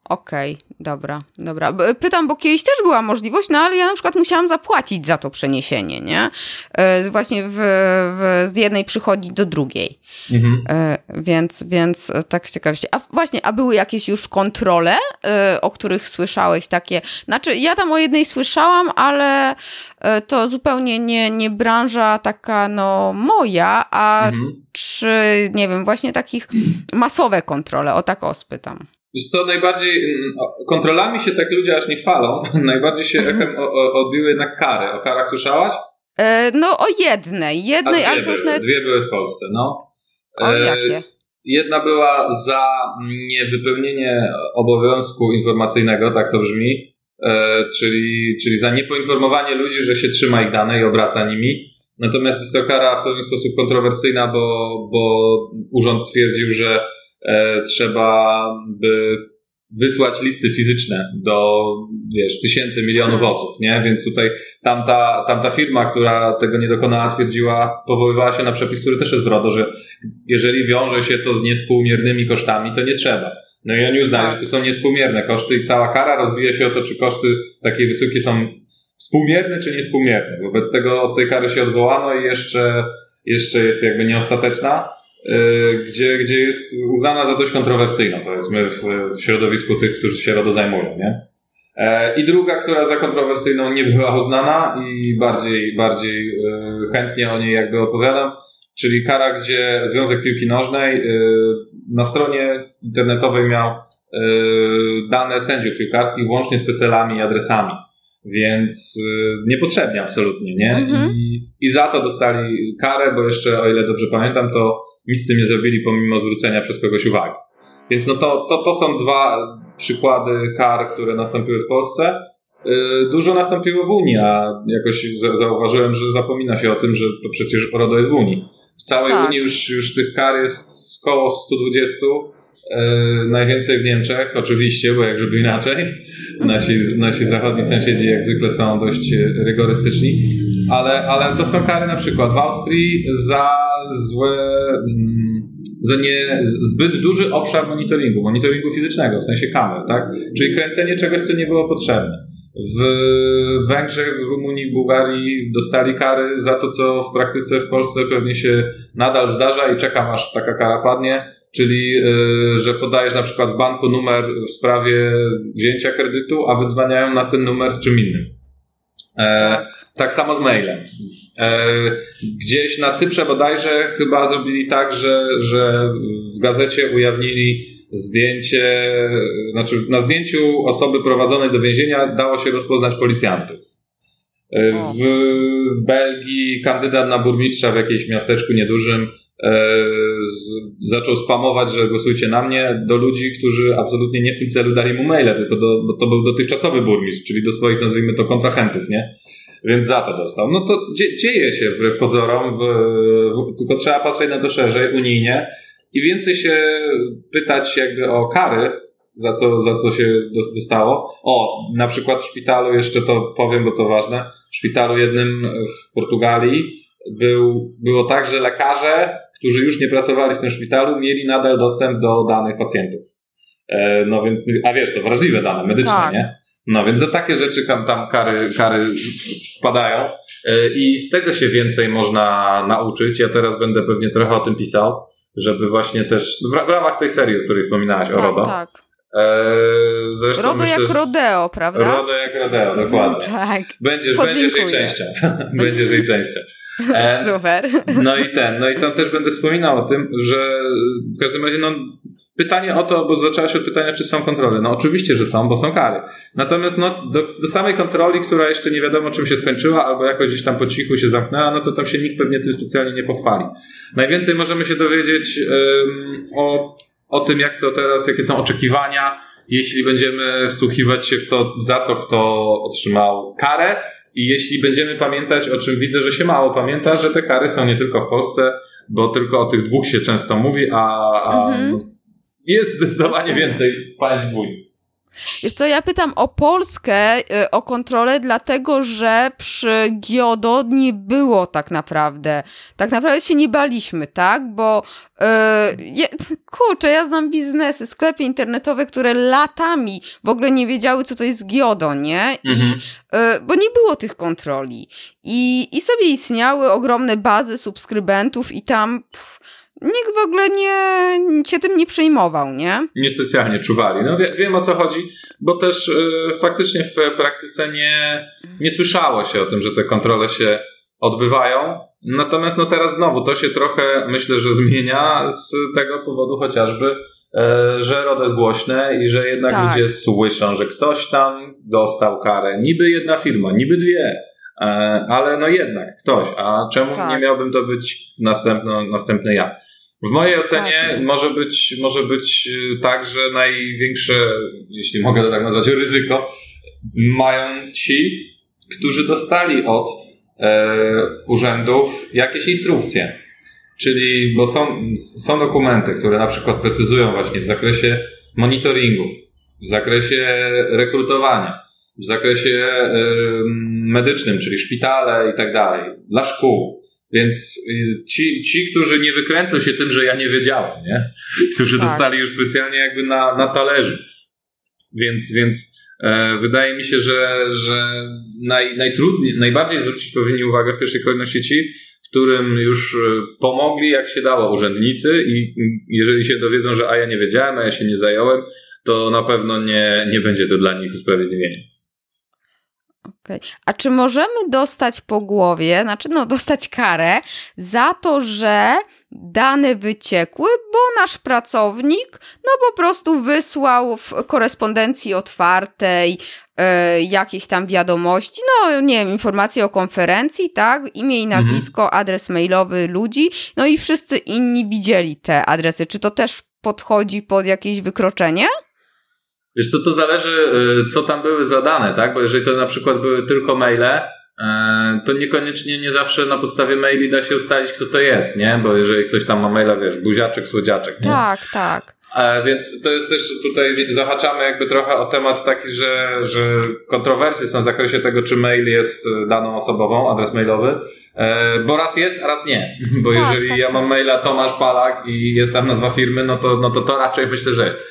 Okej, okay, dobra, dobra. Pytam, bo kiedyś też była możliwość, no ale ja na przykład musiałam zapłacić za to przeniesienie, nie? E, właśnie w, w, z jednej przychodzi do drugiej. Mhm. E, więc, więc tak z ciekawości. A właśnie, a były jakieś już kontrole, e, o których słyszałeś takie? Znaczy, ja tam o jednej słyszałam, ale to zupełnie nie, nie branża taka, no, moja, a mhm. czy, nie wiem, właśnie takich masowe kontrole, o tak o spytam. Wiesz co, najbardziej mm, kontrolami się tak ludzie aż nie chwalą. Najbardziej się echem odbiły jednak kary. O karach słyszałaś? E, no o jednej, jednej, ale to już nawet... Dwie były w Polsce, no. O e, jakie? Jedna była za niewypełnienie obowiązku informacyjnego, tak to brzmi, e, czyli, czyli za niepoinformowanie ludzi, że się trzyma ich dane i obraca nimi. Natomiast jest to kara w pewien sposób kontrowersyjna, bo, bo urząd twierdził, że trzeba by wysłać listy fizyczne do, wiesz, tysięcy, milionów hmm. osób, nie? Więc tutaj tamta, tamta firma, która tego nie dokonała, twierdziła, powoływała się na przepis, który też jest w RODO, że jeżeli wiąże się to z niespółmiernymi kosztami, to nie trzeba. No i oni uznali, tak. że to są niespółmierne koszty i cała kara rozbija się o to, czy koszty takie wysokie są współmierne, czy niespółmierne. Wobec tego od tej kary się odwołano i jeszcze, jeszcze jest jakby nieostateczna. Y, gdzie, gdzie jest uznana za dość kontrowersyjną, powiedzmy, w, w środowisku tych, którzy się RODO zajmują, nie? E, I druga, która za kontrowersyjną nie była uznana i bardziej, bardziej y, chętnie o niej jakby opowiadam, czyli kara, gdzie Związek Piłki Nożnej na stronie internetowej miał dane sędziów piłkarskich włącznie z PESEL-ami i adresami. Więc niepotrzebnie absolutnie, nie? Mhm. I, I za to dostali karę, bo jeszcze, o ile dobrze pamiętam, to nic z tym nie zrobili pomimo zwrócenia przez kogoś uwagi. Więc no to, to, to są dwa przykłady kar, które nastąpiły w Polsce. Y, dużo nastąpiło w Unii, a jakoś zauważyłem, że zapomina się o tym, że to przecież RODO jest w Unii. W całej tak. Unii już, już tych kar jest około 120. Yy, najwięcej w Niemczech, oczywiście, bo jak żeby inaczej. Nasi, nasi zachodni sąsiedzi jak zwykle są dość rygorystyczni, ale, ale to są kary na przykład w Austrii za złe, mm, za nie, zbyt duży obszar monitoringu, monitoringu fizycznego, w sensie kamer, tak? Czyli kręcenie czegoś, co nie było potrzebne. W Węgrzech, w Rumunii, w Bułgarii dostali kary za to, co w praktyce w Polsce pewnie się nadal zdarza i czekam aż taka kara padnie, czyli yy, że podajesz na przykład w banku numer w sprawie wzięcia kredytu, a wydzwaniają na ten numer z czym innym. E, tak samo z mailem. E, gdzieś na Cyprze bodajże chyba zrobili tak, że, że w gazecie ujawnili zdjęcie, znaczy na zdjęciu osoby prowadzonej do więzienia dało się rozpoznać policjantów. E, w Belgii kandydat na burmistrza w jakimś miasteczku niedużym z, zaczął spamować, że głosujcie na mnie do ludzi, którzy absolutnie nie w tym celu dali mu maile, tylko do, do, to był dotychczasowy burmistrz, czyli do swoich, nazwijmy to, kontrahentów, nie? Więc za to dostał. No to dzieje się wbrew pozorom, w, w, tylko trzeba patrzeć na to szerzej, unijnie i więcej się pytać jakby o kary, za co, za co się dostało. O, na przykład w szpitalu, jeszcze to powiem, bo to ważne, w szpitalu jednym w Portugalii był, było tak, że lekarze, którzy już nie pracowali w tym szpitalu, mieli nadal dostęp do danych pacjentów. E, no więc, a wiesz, to wrażliwe dane medyczne, tak. nie? No więc za takie rzeczy tam, tam kary, kary wpadają e, i z tego się więcej można nauczyć. Ja teraz będę pewnie trochę o tym pisał, żeby właśnie też w, w ramach tej serii, o której wspominałaś, tak, o RODO. Tak. E, zresztą Rodo myślę, jak rodeo, prawda? Rodo jak rodeo, dokładnie. tak. Będziesz, będziesz jej częścią. będziesz jej częścią. E, Super. No i ten, no i tam też będę wspominał o tym, że w każdym razie no, pytanie o to, bo zaczęłaś od pytania, czy są kontrole. No oczywiście, że są, bo są kary. Natomiast no, do, do samej kontroli, która jeszcze nie wiadomo czym się skończyła, albo jakoś gdzieś tam po cichu się zamknęła, no to tam się nikt pewnie tym specjalnie nie pochwali. Najwięcej możemy się dowiedzieć um, o, o tym, jak to teraz, jakie są oczekiwania, jeśli będziemy wsłuchiwać się w to, za co kto otrzymał karę, i jeśli będziemy pamiętać, o czym widzę, że się mało pamięta, że te kary są nie tylko w Polsce, bo tylko o tych dwóch się często mówi, a, a mhm. jest zdecydowanie więcej państw w Unii. Wiesz co, ja pytam o Polskę, y, o kontrolę, dlatego że przy Giodo nie było tak naprawdę. Tak naprawdę się nie baliśmy, tak? Bo yy, kurczę, ja znam biznesy, sklepy internetowe, które latami w ogóle nie wiedziały, co to jest Giodo, nie? I, mhm. yy, bo nie było tych kontroli. I, I sobie istniały ogromne bazy subskrybentów i tam... Pff, nikt w ogóle nie, się tym nie przejmował, nie? Niespecjalnie czuwali. No wie, wiem o co chodzi, bo też y, faktycznie w praktyce nie, nie słyszało się o tym, że te kontrole się odbywają. Natomiast no teraz znowu to się trochę myślę, że zmienia z tego powodu chociażby, e, że RODO jest głośne i że jednak tak. ludzie słyszą, że ktoś tam dostał karę. Niby jedna firma, niby dwie, E, ale no jednak ktoś, a czemu Tak. nie miałbym to być następno, następny ja? W mojej ocenie Tak. może być, może być y, tak, że największe, jeśli mogę to tak nazwać, ryzyko mają ci, którzy dostali od e, urzędów jakieś instrukcje. Czyli, bo są, są dokumenty, które na przykład precyzują właśnie w zakresie monitoringu, w zakresie rekrutowania, w zakresie em, medycznym, czyli szpitale i tak dalej, dla szkół. Więc ci, ci, którzy nie wykręcą się tym, że ja nie wiedziałem, nie? Którzy Tak. dostali już specjalnie jakby na, na talerzu. Więc, więc e, wydaje mi się, że, że naj, najtrudniej, najbardziej zwrócić powinni uwagę w pierwszej kolejności ci, którym już e, pomogli jak się dało urzędnicy i jeżeli się dowiedzą, że a ja nie wiedziałem, a ja się nie zająłem, to na pewno nie, nie będzie to dla nich usprawiedliwieniem. Okej. A czy możemy dostać po głowie, znaczy no dostać karę za to, że dane wyciekły, bo nasz pracownik no po prostu wysłał w korespondencji otwartej e, jakieś tam wiadomości, no nie wiem, informacje o konferencji, tak, imię i Mhm. nazwisko, adres mailowy ludzi, no i wszyscy inni widzieli te adresy. Czy to też podchodzi pod jakieś wykroczenie? Wiesz co, to zależy, y, co tam były zadane, tak? Bo jeżeli to na przykład były tylko maile, y, to niekoniecznie nie zawsze na podstawie maili da się ustalić, kto to jest, nie? Bo jeżeli ktoś tam ma maila, wiesz, buziaczek, słodziaczek, nie? Tak, tak. E, Więc to jest też tutaj zahaczamy jakby trochę o temat taki, że, że kontrowersje są w zakresie tego, czy mail jest e, daną osobową, adres mailowy, E, bo raz jest, a raz nie. Bo Tak, jeżeli tak, ja tak. mam maila Tomasz Palak i jest tam nazwa firmy, no to, no to to raczej myślę, że jest.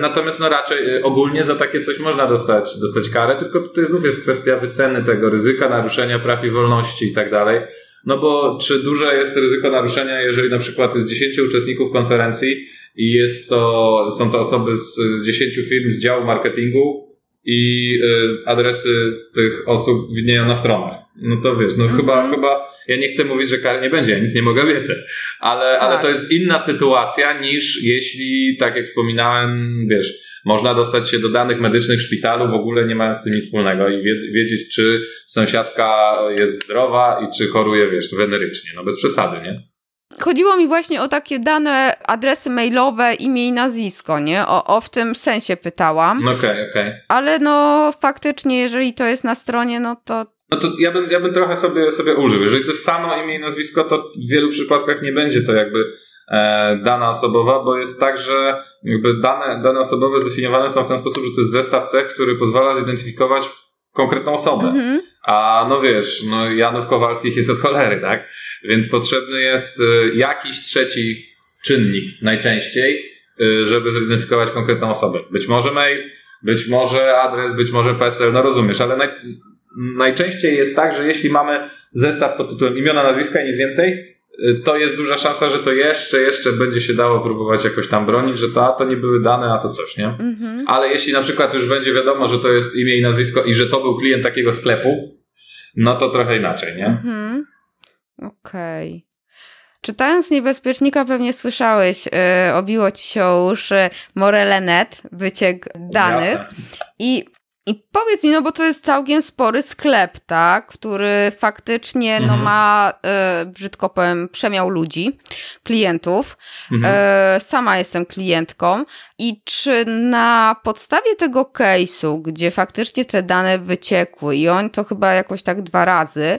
Natomiast no raczej e, ogólnie za takie coś można dostać, dostać karę, tylko tutaj znów jest kwestia wyceny tego ryzyka, naruszenia praw i wolności i tak dalej. No bo czy duże jest ryzyko naruszenia, jeżeli na przykład jest 10 uczestników konferencji i jest to, są to osoby z y, 10 firm z działu marketingu i y, adresy tych osób widnieją na stronach. No to wiesz, no Mhm. chyba, chyba, ja nie chcę mówić, że kary nie będzie, ja nic nie mogę obiecać, ale, ale Tak. to jest inna sytuacja niż jeśli, tak jak wspominałem, wiesz, można dostać się do danych medycznych w szpitalu, w ogóle nie mając z tym nic wspólnego i wiedz, wiedzieć, czy sąsiadka jest zdrowa i czy choruje, wiesz, wenerycznie. No bez przesady, nie? Chodziło mi właśnie o takie dane, adresy mailowe, imię i nazwisko, nie? O, o w tym sensie pytałam. No okej, okej. Ale no faktycznie, jeżeli to jest na stronie, no to No to ja bym, ja bym trochę sobie, sobie użył. Jeżeli to jest samo imię i nazwisko, to w wielu przypadkach nie będzie to jakby e, dana osobowa, bo jest tak, że jakby dane, dane osobowe zdefiniowane są w ten sposób, że to jest zestaw cech, który pozwala zidentyfikować konkretną osobę. mhm. A no wiesz, no Janów Kowalskich jest od cholery, tak? Więc potrzebny jest y, jakiś trzeci czynnik najczęściej, y, żeby zidentyfikować konkretną osobę. Być może mail, być może adres, być może PESEL, no rozumiesz, ale naj, najczęściej jest tak, że jeśli mamy zestaw pod tytułem imiona, nazwiska i nic więcej, to jest duża szansa, że to jeszcze, jeszcze będzie się dało próbować jakoś tam bronić, że to, a to nie były dane, a to coś, nie? Mhm. Ale jeśli na przykład już będzie wiadomo, że to jest imię i nazwisko i że to był klient takiego sklepu, no to trochę inaczej, nie? Mhm. Okej. Czytając Niebezpiecznika pewnie słyszałeś, yy, obiło ci się uszy Morelenet, wyciek danych. Jasne. I, I powiedz mi, no bo to jest całkiem spory sklep, tak? Który faktycznie no, Mhm. ma, e, brzydko powiem, przemiał ludzi, klientów. Mhm. E, sama jestem klientką. I czy na podstawie tego case'u, gdzie faktycznie te dane wyciekły i on to chyba jakoś tak dwa razy,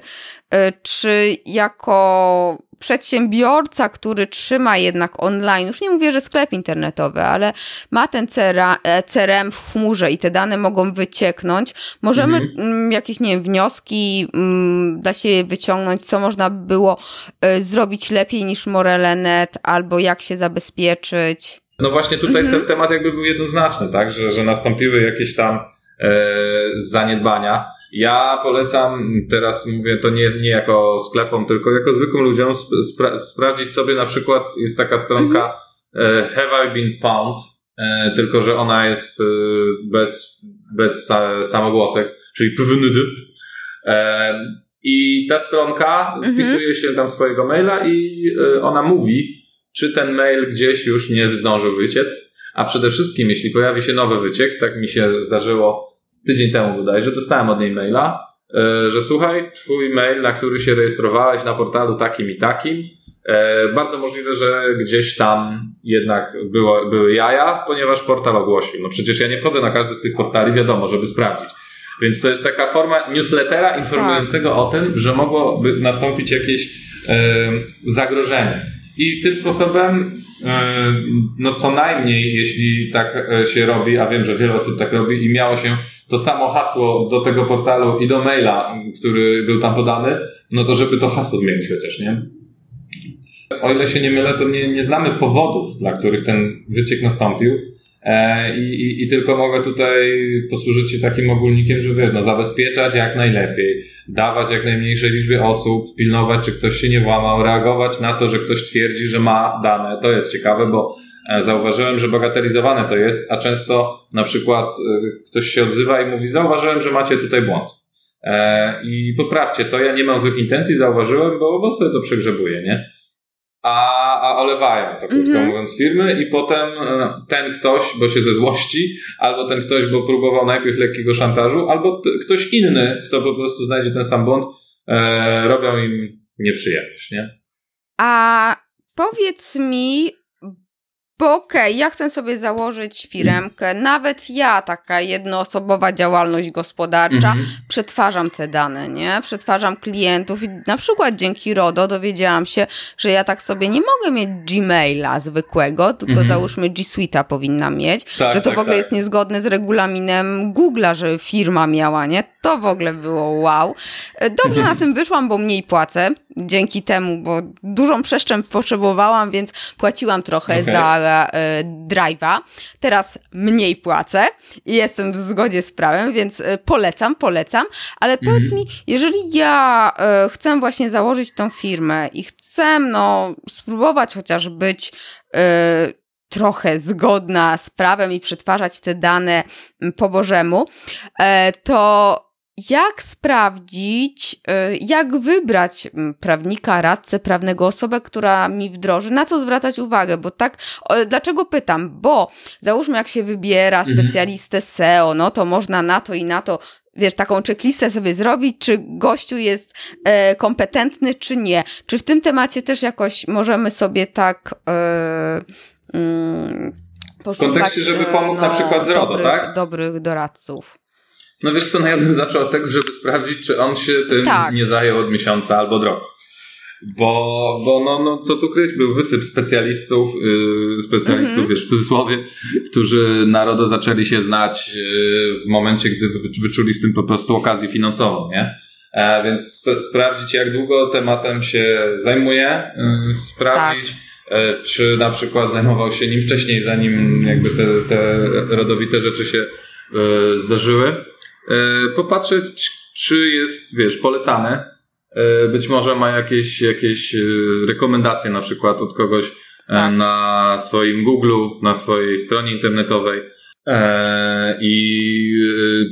e, czy jako przedsiębiorca, który trzyma jednak online, już nie mówię, że sklep internetowy, ale ma ten CRA, e, CRM w chmurze i te dane mogą wycieknąć, możemy Mhm. mm, jakieś, nie wiem, wnioski mm, da się wyciągnąć, co można było e, zrobić lepiej niż Morelenet, albo jak się zabezpieczyć. No właśnie tutaj Mhm. ten temat jakby był jednoznaczny, tak? Że, że nastąpiły jakieś tam e, zaniedbania. Ja polecam, teraz mówię to nie, nie jako sklepom, tylko jako zwykłym ludziom sp- spra- sprawdzić sobie na przykład, jest taka stronka e, Have I Been Pwned, e, tylko że ona jest e, bez, bez sa- samogłosek, czyli pwnd. I ta stronka Mhm. wpisuje się tam swojego maila i ona mówi, czy ten mail gdzieś już nie zdążył wyciec, a przede wszystkim, jeśli pojawi się nowy wyciek, tak mi się zdarzyło tydzień temu bodajże, dostałem od niej maila, e, że słuchaj, twój mail, na który się rejestrowałeś na portalu takim i takim, e, bardzo możliwe, że gdzieś tam jednak było, były jaja, ponieważ portal ogłosił. No przecież ja nie wchodzę na każdy z tych portali, wiadomo, żeby sprawdzić. Więc to jest taka forma newslettera informującego tak. o tym, że mogłoby nastąpić jakieś e, zagrożenie. I tym sposobem, e, no co najmniej, jeśli tak e, się robi, a wiem, że wiele osób tak robi i miało się to samo hasło do tego portalu i do maila, który był tam podany, no to żeby to hasło zmienić chociaż, nie? O ile się nie mylę, to nie, nie znamy powodów, dla których ten wyciek nastąpił. E, I, i, I, tylko mogę tutaj posłużyć się takim ogólnikiem, że wiesz, no zabezpieczać jak najlepiej, dawać jak najmniejszej liczbie osób, pilnować, czy ktoś się nie włamał, reagować na to, że ktoś twierdzi, że ma dane. To jest ciekawe, bo e, zauważyłem, że bagatelizowane to jest, a często na przykład e, ktoś się odzywa i mówi, zauważyłem, że macie tutaj błąd. I poprawcie to, ja nie mam złych intencji, zauważyłem, bo, bo sobie to przegrzebuję, nie? A, a olewają, tak krótko mm -hmm. mówiąc, firmy i potem e, ten ktoś, bo się ze złości, albo ten ktoś, bo próbował najpierw lekkiego szantażu, albo ktoś inny, kto po prostu znajdzie ten sam błąd, e, robią im nieprzyjemność, nie? A powiedz mi, bo okej, okay, ja chcę sobie założyć firmkę, nawet ja, taka jednoosobowa działalność gospodarcza, mm -hmm. przetwarzam te dane, nie? Przetwarzam klientów i na przykład dzięki RODO dowiedziałam się, że ja tak sobie nie mogę mieć Gmaila zwykłego, tylko mm -hmm. załóżmy G Suite'a powinna mieć, tak, że to tak, w ogóle tak. jest niezgodne z regulaminem Google'a, że firma miała, nie? To w ogóle było wow. Dobrze mm -hmm. na tym wyszłam, bo mniej płacę dzięki temu, bo dużą przeszczęp potrzebowałam, więc płaciłam trochę okay. za e, drive'a. Teraz mniej płacę i jestem w zgodzie z prawem, więc e, polecam, polecam. Ale powiedz mi, jeżeli ja e, chcę właśnie założyć tą firmę i chcę no, spróbować chociaż być e, trochę zgodna z prawem i przetwarzać te dane po Bożemu, to jak sprawdzić, y, jak wybrać prawnika, radcę prawnego, osobę, która mi wdroży, na co zwracać uwagę, bo tak, dlaczego pytam? Bo załóżmy, jak się wybiera mhm. specjalistę SEO, no to można na to i na to wiesz, taką checklistę sobie zrobić, czy gościu jest e, kompetentny, czy nie. Czy w tym temacie też jakoś możemy sobie tak e, mm, w kontekście, żeby pomógł no, na przykład z RODO, dobrych, tak? Dobrych doradców. No wiesz co, no ja bym zaczął od tego, żeby sprawdzić, czy on się tym tak. nie zajął od miesiąca albo od roku. Bo, bo no, no, co tu kryć, był wysyp specjalistów, yy, specjalistów, mm -hmm. wiesz, w cudzysłowie, którzy narodo zaczęli się znać yy, w momencie, gdy wyczuli w tym po prostu okazję finansową, nie? E, więc sp sprawdzić, jak długo tematem się zajmuje, yy, sprawdzić, tak. e, czy na przykład zajmował się nim wcześniej, zanim jakby te, te rodowite rzeczy się e, zdarzyły. E, popatrzeć, czy jest, wiesz, polecane. E, być może ma jakieś, jakieś e, rekomendacje na przykład od kogoś tak. na swoim Google, na swojej stronie internetowej i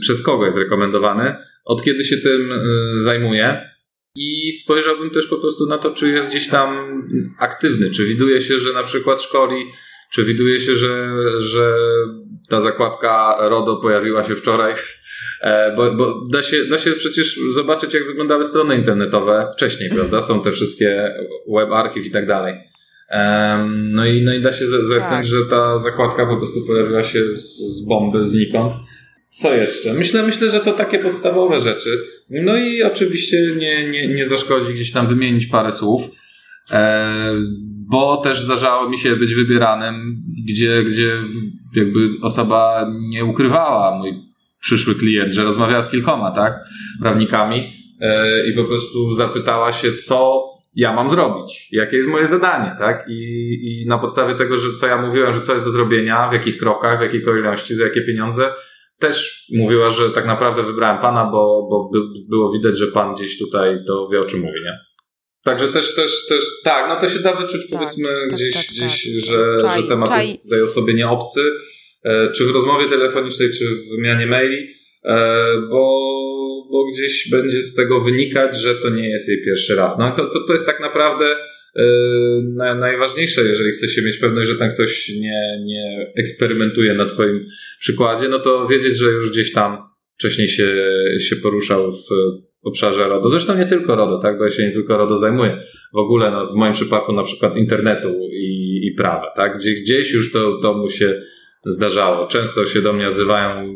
przez kogo jest rekomendowany, od kiedy się tym zajmuje. I spojrzałbym też po prostu na to, czy jest gdzieś tam aktywny, czy widuje się, że na przykład szkoli, czy widuje się, że, że ta zakładka RODO pojawiła się wczoraj bo, bo da, się, da się przecież zobaczyć, jak wyglądały strony internetowe wcześniej, prawda? Są te wszystkie web archiv i tak dalej. No i, no i da się zerknąć, tak. że ta zakładka po prostu pojawiła się z, z bomby znikąd. Co jeszcze? Myślę, myślę, że to takie podstawowe rzeczy. No i oczywiście nie, nie, nie zaszkodzi gdzieś tam wymienić parę słów, e, bo też zdarzało mi się być wybieranym, gdzie, gdzie jakby osoba nie ukrywała mój przyszły klient, że rozmawiała z kilkoma, tak, prawnikami yy, i po prostu zapytała się, co ja mam zrobić, jakie jest moje zadanie, tak, I, i na podstawie tego, że co ja mówiłem, że co jest do zrobienia, w jakich krokach, w jakiej kolejności, za jakie pieniądze, też mówiła, że tak naprawdę wybrałem pana, bo, bo było widać, że pan gdzieś tutaj to wie, o czym mówi, nie? Także też, też, też, tak, no to się da wyczuć, tak, powiedzmy, tak, gdzieś, tak, gdzieś tak. że, czaj, że temat czaj. jest tej osobie nie obcy, E, czy w rozmowie telefonicznej, czy w wymianie maili, e, bo, bo gdzieś będzie z tego wynikać, że to nie jest jej pierwszy raz. No to, to, to jest tak naprawdę e, najważniejsze, jeżeli chce się mieć pewność, że ten ktoś nie, nie eksperymentuje na Twoim przykładzie, no to wiedzieć, że już gdzieś tam wcześniej się, się poruszał w obszarze RODO. Zresztą nie tylko RODO, tak, bo ja się nie tylko RODO zajmuję. W ogóle no, w moim przypadku na przykład internetu i, i prawa, tak, gdzie gdzieś już to, to mu się zdarzało. Często się do mnie odzywają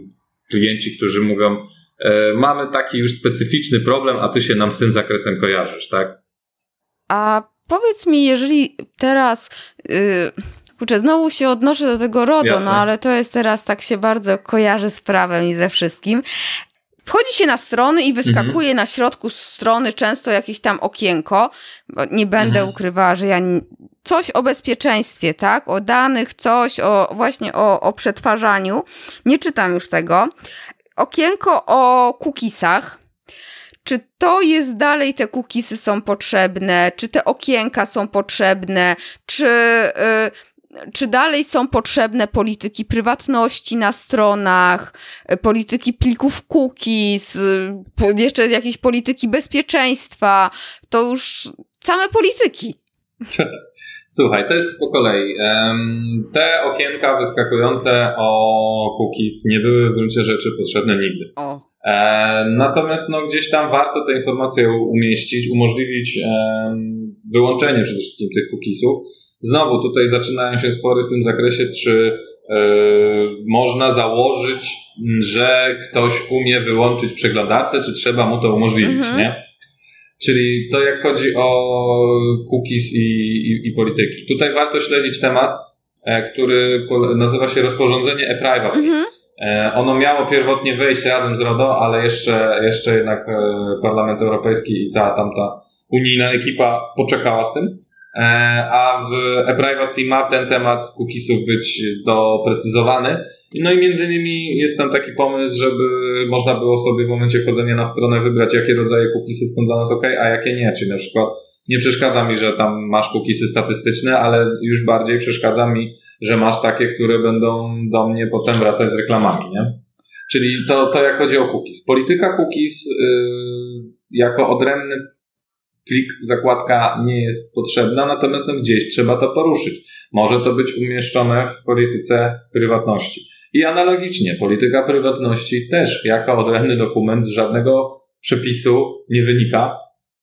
klienci, którzy mówią, e, mamy taki już specyficzny problem, a ty się nam z tym zakresem kojarzysz, tak? A powiedz mi, jeżeli teraz... Yy... Kurczę, znowu się odnoszę do tego RODO, no Jasne. no ale to jest teraz tak się bardzo kojarzy z prawem i ze wszystkim. Wchodzi się na strony i wyskakuje mhm. na środku strony często jakieś tam okienko, nie będę mhm. ukrywała, że ja coś o bezpieczeństwie, tak? O danych, coś o właśnie o, o przetwarzaniu. Nie czytam już tego. Okienko o cookiesach. Czy to jest dalej, te cookiesy są potrzebne? Czy te okienka są potrzebne? Czy yy, czy dalej są potrzebne polityki prywatności na stronach, e, polityki plików cookies, jeszcze jakieś polityki bezpieczeństwa, to już same polityki. Słuchaj, to jest po kolei. Te okienka wyskakujące o cookies nie były w gruncie rzeczy potrzebne nigdy. O. E, natomiast no, gdzieś tam warto te informacje umieścić, umożliwić wyłączenie przede wszystkim tych cookiesów Znowu tutaj zaczynają się spory w tym zakresie, czy yy, można założyć, że ktoś umie wyłączyć przeglądarkę, czy trzeba mu to umożliwić, mhm. nie? Czyli to jak chodzi o cookies i, i, i polityki. Tutaj warto śledzić temat, e, który nazywa się rozporządzenie e-privacy. Mhm. E, ono miało pierwotnie wejść razem z RODO, ale jeszcze, jeszcze jednak Parlament Europejski i cała tamta unijna ekipa poczekała z tym. E, a w e-privacy ma ten temat cookiesów być doprecyzowany. No i między innymi jest tam taki pomysł, żeby można było sobie w momencie wchodzenia na stronę wybrać, jakie rodzaje cookiesów są dla nas ok, a jakie nie. Czyli na przykład nie przeszkadza mi, że tam masz cookiesy statystyczne, ale już bardziej przeszkadza mi, że masz takie, które będą do mnie potem wracać z reklamami, nie? Czyli to, to jak chodzi o cookies. Polityka cookies yy, jako odrębny plik, zakładka nie jest potrzebna, natomiast no gdzieś trzeba to poruszyć. Może to być umieszczone w polityce prywatności. I analogicznie, polityka prywatności też jako odrębny dokument z żadnego przepisu nie wynika.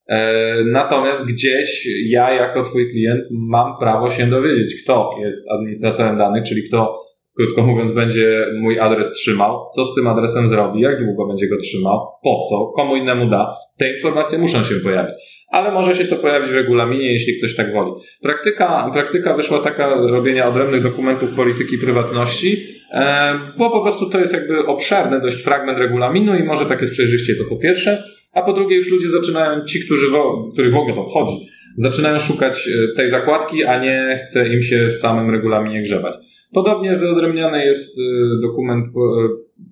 E, natomiast gdzieś ja jako twój klient mam prawo się dowiedzieć, kto jest administratorem danych, czyli kto krótko mówiąc, będzie mój adres trzymał, co z tym adresem zrobi, jak długo będzie go trzymał, po co, komu innemu da. Te informacje muszą się pojawić. Ale może się to pojawić w regulaminie, jeśli ktoś tak woli. Praktyka, praktyka wyszła taka robienia odrębnych dokumentów polityki prywatności, e, bo po prostu to jest jakby obszerny dość fragment regulaminu i może tak jest przejrzyście to po pierwsze, a po drugie już ludzie zaczynają, ci, którzy wo, których w ogóle to obchodzi, zaczynają szukać e, tej zakładki, a nie chce im się w samym regulaminie grzebać. Podobnie wyodrębniany jest y, dokument y,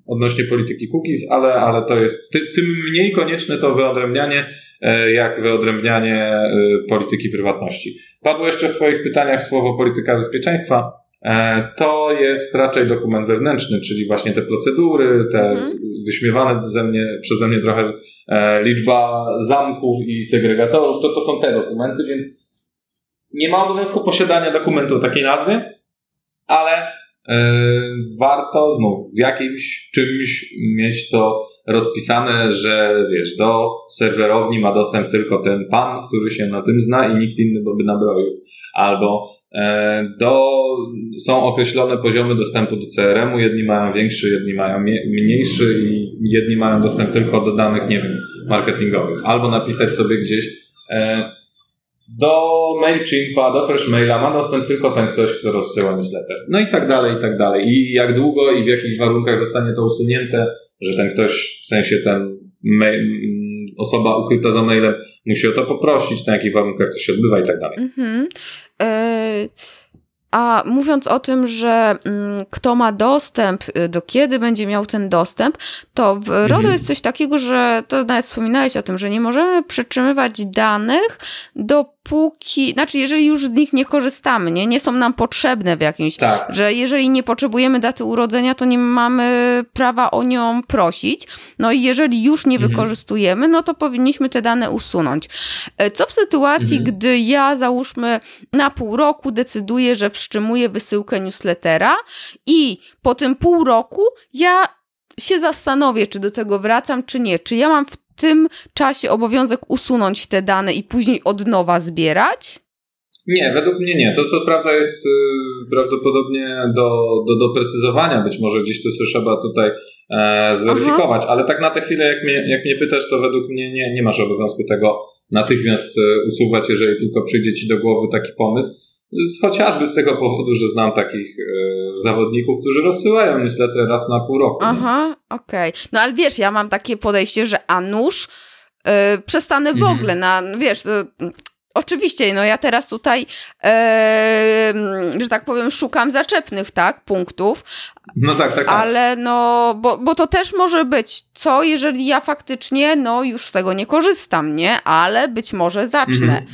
odnośnie polityki cookies, ale, ale to jest ty, tym mniej konieczne to wyodrębnianie, e, jak wyodrębnianie y, polityki prywatności. Padło jeszcze w Twoich pytaniach słowo polityka bezpieczeństwa. E, to jest raczej dokument wewnętrzny, czyli właśnie te procedury, te mhm. wyśmiewane ze mnie, przeze mnie trochę e, liczba zamków i segregatorów, to, to są te dokumenty, więc nie ma obowiązku posiadania dokumentu o takiej nazwie, ale warto znów w jakimś czymś mieć to rozpisane, że wiesz, do serwerowni ma dostęp tylko ten pan, który się na tym zna i nikt inny by nabroił. Albo e, do, są określone poziomy dostępu do CRM-u, jedni mają większy, jedni mają mniejszy i jedni mają dostęp tylko do danych, nie wiem, marketingowych. Albo napisać sobie gdzieś e, do MailChimpa, do Freshmaila ma dostęp tylko ten ktoś, kto rozsyła newsletter. No i tak dalej, i tak dalej. I jak długo i w jakich warunkach zostanie to usunięte, że ten ktoś, w sensie ten mail, osoba ukryta za mailem musi o to poprosić, na jakich warunkach to się odbywa i tak dalej. Mhm. Y a mówiąc o tym, że mm, kto ma dostęp, y, do kiedy będzie miał ten dostęp, to w RODO mhm. jest coś takiego, że to nawet wspominałeś o tym, że nie możemy przetrzymywać danych, dopóki, znaczy jeżeli już z nich nie korzystamy, nie, nie są nam potrzebne w jakimś, tak. że jeżeli nie potrzebujemy daty urodzenia, to nie mamy prawa o nią prosić. No i jeżeli już nie mhm. wykorzystujemy, no to powinniśmy te dane usunąć. E, co w sytuacji, mhm. gdy ja załóżmy na pół roku decyduję, że wstrzymuję wysyłkę newslettera i po tym pół roku ja się zastanowię, czy do tego wracam, czy nie. Czy ja mam tym czasie obowiązek usunąć te dane i później od nowa zbierać? Nie, według mnie nie. To co prawda jest y, prawdopodobnie do, do doprecyzowania, być może gdzieś to trzeba tutaj e, zweryfikować, Aha. ale tak na tę chwilę, jak mnie, jak mnie pytasz, to według mnie nie, nie masz obowiązku tego natychmiast e, usuwać, jeżeli tylko przyjdzie ci do głowy taki pomysł. Chociażby z tego powodu, że znam takich e, zawodników, którzy rozsyłają niestety raz na pół roku. Aha, okej. Okay. No ale wiesz, ja mam takie podejście, że a nuż yy, przestanę w mhm. ogóle na, wiesz, Oczywiście, no ja teraz tutaj, e, że tak powiem, szukam zaczepnych, tak, punktów. No tak, tak. tak. Ale no, bo, bo to też może być, co jeżeli ja faktycznie, no już z tego nie korzystam, nie? Ale być może zacznę. Mhm.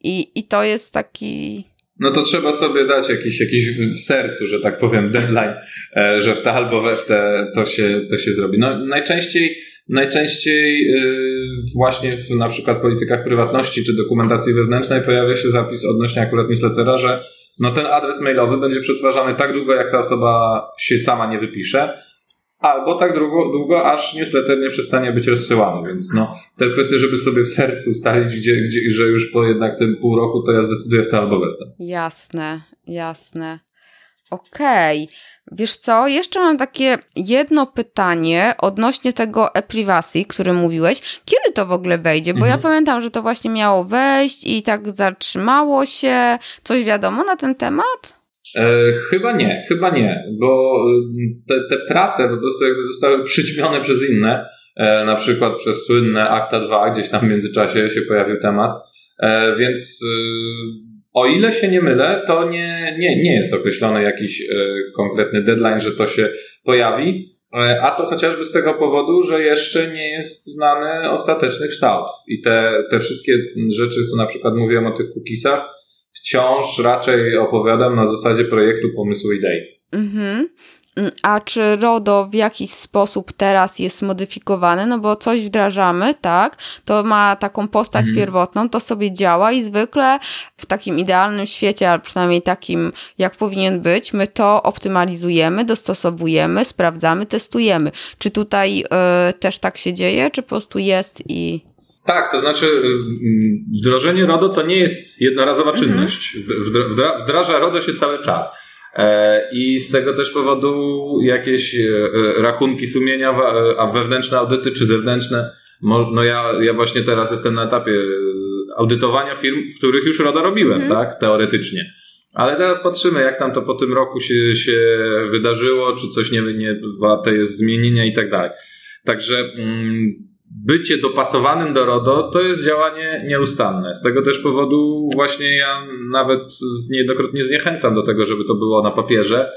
I, I to jest taki... No to trzeba sobie dać jakiś, jakiś w sercu, że tak powiem, deadline, e, że w te albo we w te to się, to się zrobi. No najczęściej Najczęściej y, właśnie w na przykład politykach prywatności czy dokumentacji wewnętrznej pojawia się zapis odnośnie akurat newslettera, że no ten adres mailowy będzie przetwarzany tak długo, jak ta osoba się sama nie wypisze, albo tak długo, długo aż newsletter nie przestanie być rozsyłany. Więc no, to jest kwestia, żeby sobie w sercu ustalić, gdzie, gdzie, że już po jednak tym pół roku to ja zdecyduję w to albo we w to. Jasne, jasne. Okej. Okay. Wiesz co, jeszcze mam takie jedno pytanie odnośnie tego e-privacy, który mówiłeś. Kiedy to w ogóle wejdzie? Bo mhm. ja pamiętam, że to właśnie miało wejść i tak zatrzymało się. Coś wiadomo na ten temat? E, chyba nie, chyba nie, bo y, te, te prace po prostu jakby zostały przyćmione przez inne, e, na przykład przez słynne Akta 2, gdzieś tam w międzyczasie się pojawił temat, e, więc y, o ile się nie mylę, to nie, nie, nie jest określony jakiś konkretny deadline, że to się pojawi, a to chociażby z tego powodu, że jeszcze nie jest znany ostateczny kształt. I te, te wszystkie rzeczy, co na przykład mówiłem o tych cookiesach, wciąż raczej opowiadam na zasadzie projektu pomysłu idei. Mhm. A czy RODO w jakiś sposób teraz jest modyfikowane? No bo coś wdrażamy, tak? To ma taką postać mhm. pierwotną, to sobie działa i zwykle w takim idealnym świecie, albo przynajmniej takim, jak powinien być, my to optymalizujemy, dostosowujemy, sprawdzamy, testujemy. Czy tutaj y, też tak się dzieje, czy po prostu jest i tak, to znaczy y, wdrożenie RODO to nie jest jednorazowa mhm. czynność. Wdraża RODO się cały czas. E, I z tego też powodu jakieś e, e, rachunki sumienia, a wewnętrzne audyty czy zewnętrzne. No ja, ja właśnie teraz jestem na etapie audytowania firm, w których już RODA robiłem, mhm. tak? Teoretycznie. Ale teraz patrzymy, jak tam to po tym roku się, się wydarzyło, czy coś nie, nie warte jest zmienienia i tak dalej. Także mm, bycie dopasowanym do RODO to jest działanie nieustanne. Z tego też powodu właśnie ja nawet niejednokrotnie zniechęcam do tego, żeby to było na papierze,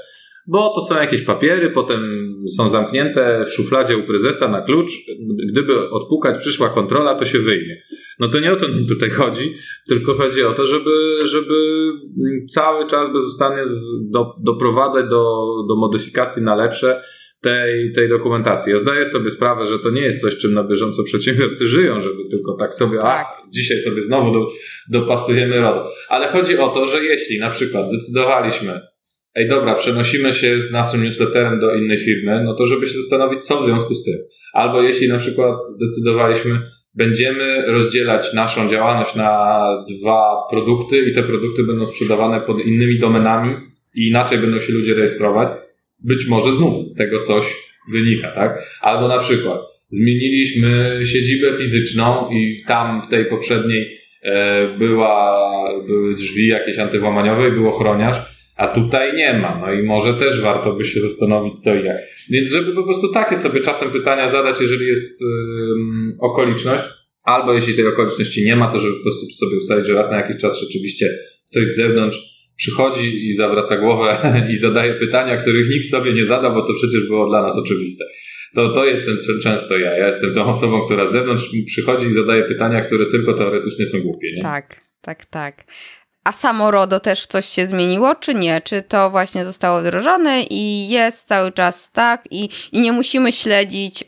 bo to są jakieś papiery, potem są zamknięte w szufladzie u prezesa na klucz. Gdyby odpukać przyszła kontrola, to się wyjmie. No to nie o to nam tutaj chodzi, tylko chodzi o to, żeby, żeby cały czas bezustannie do, doprowadzać do, do modyfikacji na lepsze tej, tej dokumentacji. Ja zdaję sobie sprawę, że to nie jest coś, czym na bieżąco przedsiębiorcy żyją, żeby tylko tak sobie, tak. a dzisiaj sobie znowu do, dopasujemy RODO. Ale chodzi o to, że jeśli na przykład zdecydowaliśmy, ej dobra, przenosimy się z naszym newsletterem do innej firmy, no to żeby się zastanowić, co w związku z tym. Albo jeśli na przykład zdecydowaliśmy, będziemy rozdzielać naszą działalność na dwa produkty i te produkty będą sprzedawane pod innymi domenami i inaczej będą się ludzie rejestrować, być może znów z tego coś wynika, tak? Albo na przykład zmieniliśmy siedzibę fizyczną i tam w tej poprzedniej e, była, były drzwi jakieś antywłamaniowe i był ochroniarz, a tutaj nie ma. No i może też warto by się zastanowić co i jak. Więc żeby po prostu takie sobie czasem pytania zadać, jeżeli jest okoliczność, albo jeśli tej okoliczności nie ma, to żeby po prostu sobie ustalić, że raz na jakiś czas rzeczywiście ktoś z zewnątrz przychodzi i zawraca głowę i zadaje pytania, których nikt sobie nie zada, bo to przecież było dla nas oczywiste. To, to jestem często ja. Ja jestem tą osobą, która z zewnątrz przychodzi i zadaje pytania, które tylko teoretycznie są głupie. Nie? Tak, tak, tak. A samo RODO też coś się zmieniło, czy nie? Czy to właśnie zostało wdrożone i jest cały czas tak i, i nie musimy śledzić y,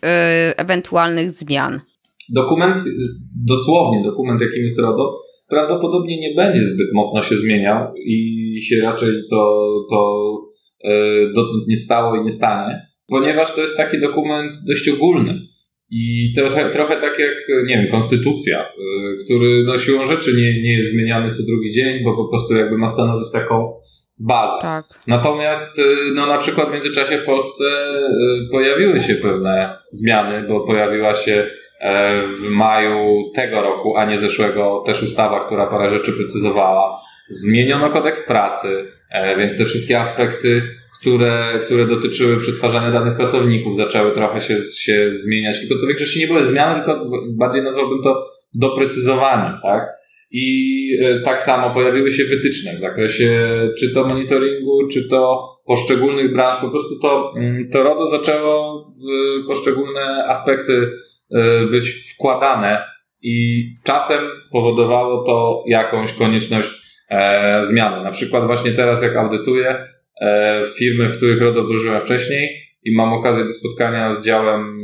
ewentualnych zmian? Dokument, dosłownie dokument, jakim jest RODO, prawdopodobnie nie będzie zbyt mocno się zmieniał i się raczej to, to e, dotąd nie stało i nie stanie, ponieważ to jest taki dokument dość ogólny. I trochę, trochę tak jak, nie wiem, konstytucja, który no, siłą rzeczy nie, nie jest zmieniany co drugi dzień, bo po prostu jakby ma stanowić taką bazę. Tak. Natomiast no, na przykład w międzyczasie w Polsce pojawiły się pewne zmiany, bo pojawiła się E, w maju tego roku, a nie zeszłego, też ustawa, która parę rzeczy precyzowała. Zmieniono kodeks pracy, e, więc te wszystkie aspekty, które, które dotyczyły przetwarzania danych pracowników, zaczęły trochę się, się zmieniać. Tylko to w większości nie były zmiany, tylko bardziej nazwałbym to doprecyzowanie, tak? I e, tak samo pojawiły się wytyczne w zakresie czy to monitoringu, czy to poszczególnych branż. Po prostu to, mm, to RODO zaczęło poszczególne aspekty E, być wkładane i czasem powodowało to jakąś konieczność e, zmiany. Na przykład właśnie teraz, jak audytuję e, firmy, w których RODO wdrożyłem wcześniej i mam okazję do spotkania z działem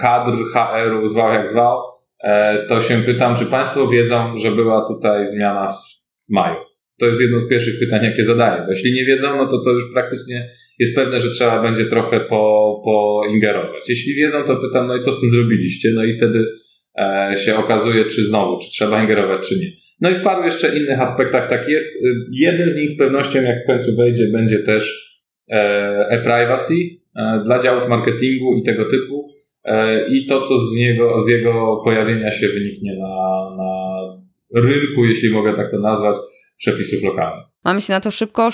kadr HR-u, zwał jak zwał, e, to się pytam, czy Państwo wiedzą, że była tutaj zmiana w maju. To jest jedno z pierwszych pytań, jakie zadaję. Bo jeśli nie wiedzą, no to to już praktycznie jest pewne, że trzeba będzie trochę po, poingerować. Jeśli wiedzą, to pytam, no i co z tym zrobiliście? No i wtedy e, się okazuje, czy znowu, czy trzeba ingerować, czy nie. No i w paru jeszcze innych aspektach tak jest. Jeden z nich z pewnością, jak w końcu wejdzie, będzie też e, e-privacy e, dla działów marketingu i tego typu. E, I to, co z, niego, z jego pojawienia się wyniknie na, na rynku, jeśli mogę tak to nazwać, przepisów lokalnych. Mamy się na to szybko y,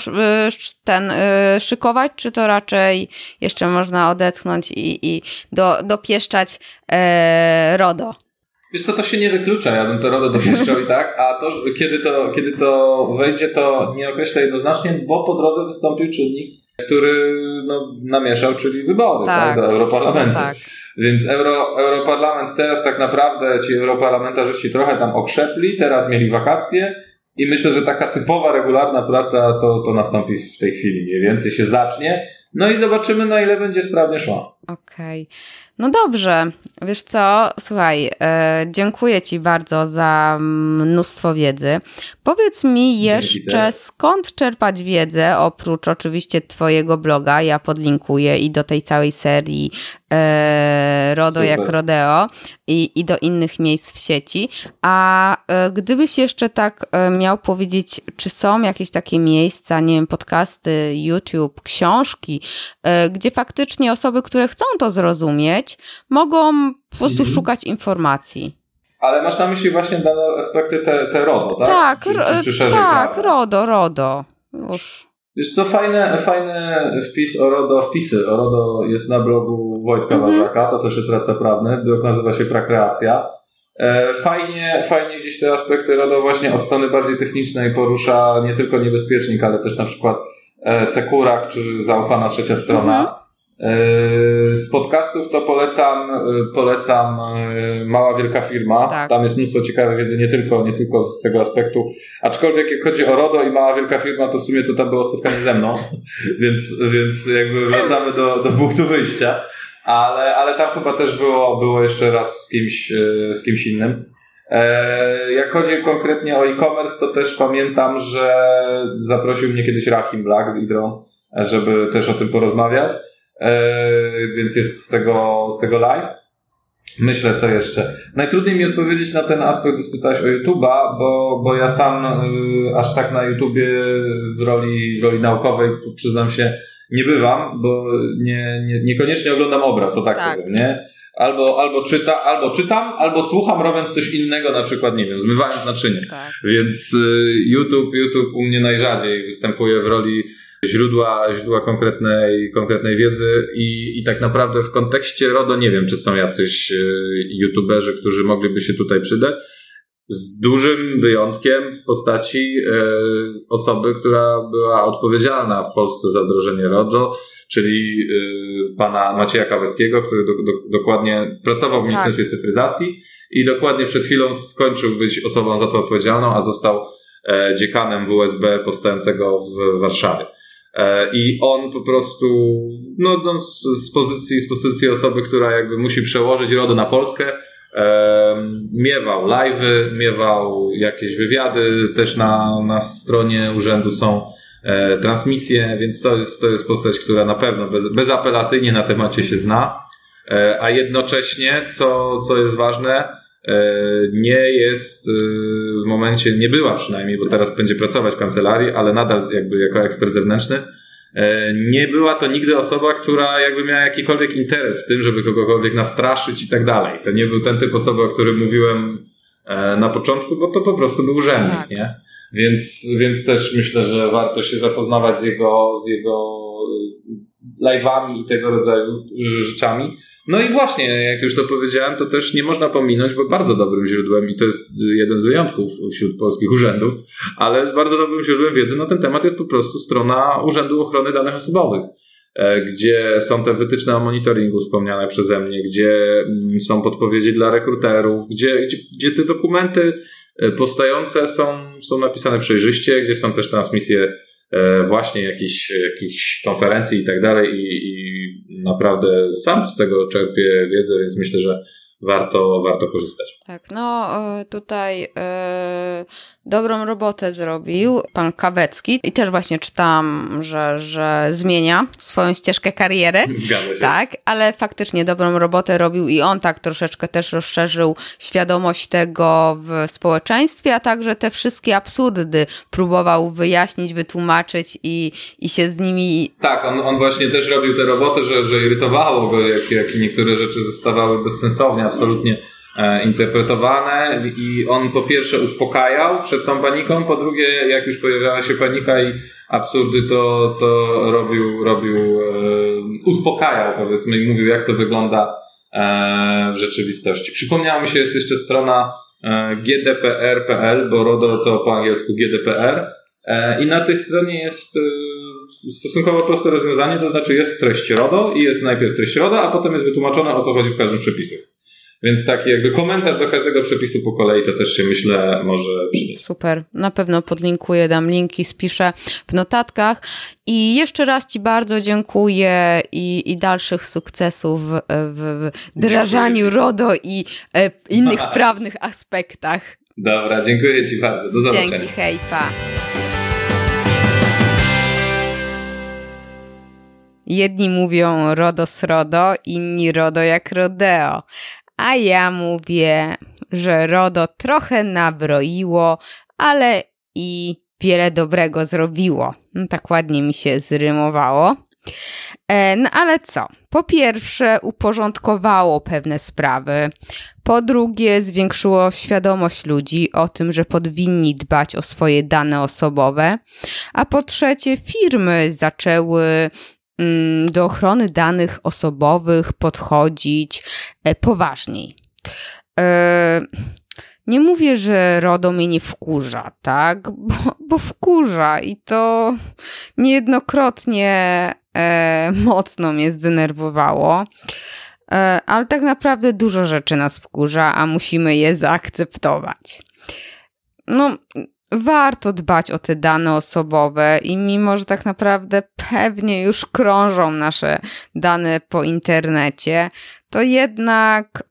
ten y, szykować, czy to raczej jeszcze można odetchnąć i, i do, dopieszczać e, RODO? Wiesz co, to się nie wyklucza, ja bym to RODO dopieszczał i tak, a to, kiedy to, kiedy to wejdzie, to nie określę jednoznacznie, bo po drodze wystąpił czynnik, który no, namieszał, czyli wybory tak, tak, do Europarlamentu. Tak. Więc Euro, Europarlament teraz tak naprawdę, ci europarlamentarzyści trochę tam okrzepli, teraz mieli wakacje, i myślę, że taka typowa, regularna praca to, to nastąpi w tej chwili mniej więcej, się zacznie. No i zobaczymy, na ile będzie sprawnie szła. Okej. Okay. No dobrze, wiesz co, słuchaj, e, dziękuję Ci bardzo za mnóstwo wiedzy. Powiedz mi jeszcze, skąd czerpać wiedzę, oprócz oczywiście Twojego bloga, ja podlinkuję i do tej całej serii RODO Super. jak Rodeo i, i do innych miejsc w sieci. A e, gdybyś jeszcze tak e, miał powiedzieć, czy są jakieś takie miejsca, nie wiem, podcasty, YouTube, książki, e, gdzie faktycznie osoby, które chcą to zrozumieć, mogą po prostu mhm. szukać informacji. Ale masz na myśli właśnie dane aspekty te, te RODO, tak? Tak, czy, czy, czy tak RODO, RODO. Już. Wiesz co, fajny, fajny wpis o RODO, wpisy o RODO jest na blogu Wojtka mhm. Ważaka, to też jest radca prawny, blog nazywa się Prakreacja. E, fajnie, fajnie gdzieś te aspekty RODO właśnie od strony bardziej technicznej porusza nie tylko niebezpiecznik, ale też na przykład e, Sekurak czy zaufana trzecia strona. Mhm. E, z podcastów to polecam, e, polecam e, Mała Wielka Firma. Tak. Tam jest mnóstwo ciekawej wiedzy, nie tylko, nie tylko z tego aspektu. Aczkolwiek jak chodzi o RODO i Mała Wielka Firma, to w sumie to tam było spotkanie ze mną, więc, więc jakby wracamy do, do punktu wyjścia. Ale, ale tam chyba też było, było jeszcze raz z kimś, z kimś innym. Jak chodzi konkretnie o e-commerce, to też pamiętam, że zaprosił mnie kiedyś Rahim Black z Idron, żeby też o tym porozmawiać. E, więc jest z tego, z tego live. Myślę, co jeszcze. Najtrudniej mi odpowiedzieć na ten aspekt, spytałeś o YouTube'a, bo, bo ja sam y, aż tak na YouTubie w roli, w roli naukowej, przyznam się, nie bywam, bo nie, nie, niekoniecznie oglądam obraz, o tak, tak. powiem, nie? Albo, albo, czyta, albo czytam, albo słucham, robiąc coś innego, na przykład, nie wiem, zmywając naczynie. Tak. Więc y, YouTube, YouTube u mnie najrzadziej występuje w roli źródła, źródła konkretnej, konkretnej wiedzy i, i tak naprawdę w kontekście RODO nie wiem, czy są jacyś e, youtuberzy, którzy mogliby się tutaj przydać. Z dużym wyjątkiem w postaci e, osoby, która była odpowiedzialna w Polsce za wdrożenie RODO, czyli e, pana Macieja Kaweckiego, który do, do, dokładnie pracował w tak. Ministerstwie tak. Cyfryzacji i dokładnie przed chwilą skończył być osobą za to odpowiedzialną, a został dziekanem WSB powstającego w Warszawie. E, I on po prostu, no, no z, pozycji, z pozycji osoby, która jakby musi przełożyć RODO na Polskę, e, miewał live'y, miewał jakieś wywiady, też na, na stronie urzędu są e, transmisje, więc to jest, to jest postać, która na pewno bez, bezapelacyjnie na temacie się zna. a jednocześnie, co, co jest ważne, nie jest w momencie, nie była przynajmniej, bo teraz będzie pracować w kancelarii, ale nadal jakby jako ekspert zewnętrzny, nie była to nigdy osoba, która jakby miała jakikolwiek interes w tym, żeby kogokolwiek nastraszyć i tak dalej. To nie był ten typ osoby, o którym mówiłem na początku, bo to po prostu był urzędnik, tak. nie? Więc, więc też myślę, że warto się zapoznawać z jego, z jego live'ami i tego rodzaju rzeczami. No i właśnie, jak już to powiedziałem, to też nie można pominąć, bo bardzo dobrym źródłem, i to jest jeden z wyjątków wśród polskich urzędów, ale bardzo dobrym źródłem wiedzy na ten temat jest po prostu strona Urzędu Ochrony Danych Osobowych e, gdzie są te wytyczne o monitoringu wspomniane przeze mnie, gdzie mm, są podpowiedzi dla rekruterów, gdzie, gdzie, gdzie te dokumenty e, powstające są, są napisane przejrzyście, gdzie są też transmisje E, właśnie jakichś, jakichś konferencji i tak dalej i, naprawdę sam z tego czerpię wiedzę, więc myślę, że warto, warto korzystać. Tak, no e, tutaj e, dobrą robotę zrobił pan Kawecki i też właśnie czytam, że, że zmienia swoją ścieżkę kariery. Zgadza się. Tak, ale faktycznie dobrą robotę robił i on tak troszeczkę też rozszerzył świadomość tego w społeczeństwie, a także te wszystkie absurdy próbował wyjaśnić, wytłumaczyć i, i się z nimi... Tak, on, on właśnie też robił tę robotę, że, że irytowało go, jak, jak niektóre rzeczy zostawały bezsensownie, absolutnie E, interpretowane i on po pierwsze uspokajał przed tą paniką, po drugie jak już pojawiała się panika i absurdy, to, to robił, robił e, uspokajał powiedzmy i mówił jak to wygląda e, w rzeczywistości. Przypomniała mi się jest jeszcze strona gdpr.pl, bo RODO to po angielsku GDPR i na tej stronie jest stosunkowo proste rozwiązanie, to znaczy jest treść RODO i jest najpierw treść RODO, a potem jest wytłumaczone o co chodzi w każdym przepisie. Więc taki jakby komentarz do każdego przepisu po kolei to też się myślę może przydać. Super, na pewno podlinkuję, dam linki, spiszę w notatkach. I jeszcze raz Ci bardzo dziękuję i, i dalszych sukcesów w, w wdrażaniu RODO i e, innych prawnych aspektach. Dobra, dziękuję Ci bardzo. Do zobaczenia. Dzięki, hej, pa. Jedni mówią RODO z RODO, inni RODO jak rodeo a ja mówię, że RODO trochę nabroiło, ale i wiele dobrego zrobiło. No, tak ładnie mi się zrymowało. E, no ale co? Po pierwsze, uporządkowało pewne sprawy. Po drugie, zwiększyło świadomość ludzi o tym, że powinni dbać o swoje dane osobowe. A po trzecie, firmy zaczęły do ochrony danych osobowych podchodzić e, poważniej. E, nie mówię, że RODO mnie nie wkurza, tak? Bo, bo wkurza i to niejednokrotnie e, mocno mnie zdenerwowało. Ale tak naprawdę dużo rzeczy nas wkurza, a musimy je zaakceptować. No, warto dbać o te dane osobowe i mimo, że tak naprawdę pewnie już krążą nasze dane po internecie, to jednak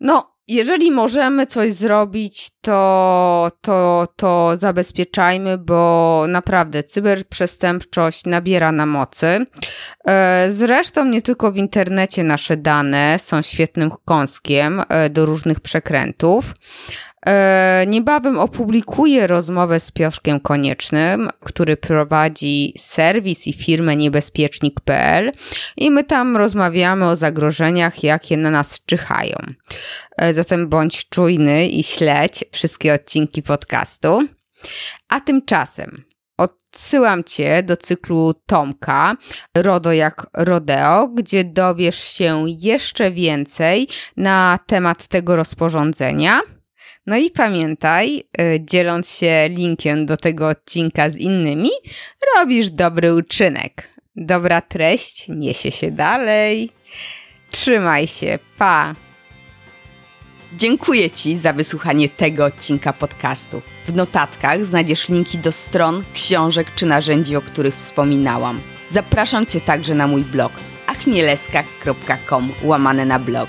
no, jeżeli możemy coś zrobić, to, to, to zabezpieczajmy, bo naprawdę cyberprzestępczość nabiera na mocy. E, zresztą nie tylko w internecie nasze dane są świetnym kąskiem e, do różnych przekrętów. E, niebawem opublikuję rozmowę z Pioszkiem Koniecznym, który prowadzi serwis i firmę niebezpiecznik.pl i my tam rozmawiamy o zagrożeniach, jakie na nas czyhają. E, zatem bądź czujny i śledź wszystkie odcinki podcastu. A tymczasem odsyłam Cię do cyklu Tomka RODO jak Rodeo, gdzie dowiesz się jeszcze więcej na temat tego rozporządzenia – no i pamiętaj, y, dzieląc się linkiem do tego odcinka z innymi, robisz dobry uczynek. Dobra treść niesie się dalej. Trzymaj się, pa! Dziękuję Ci za wysłuchanie tego odcinka podcastu. W notatkach znajdziesz linki do stron, książek czy narzędzi, o których wspominałam. Zapraszam Cię także na mój blog achmieleska.com łamane na blog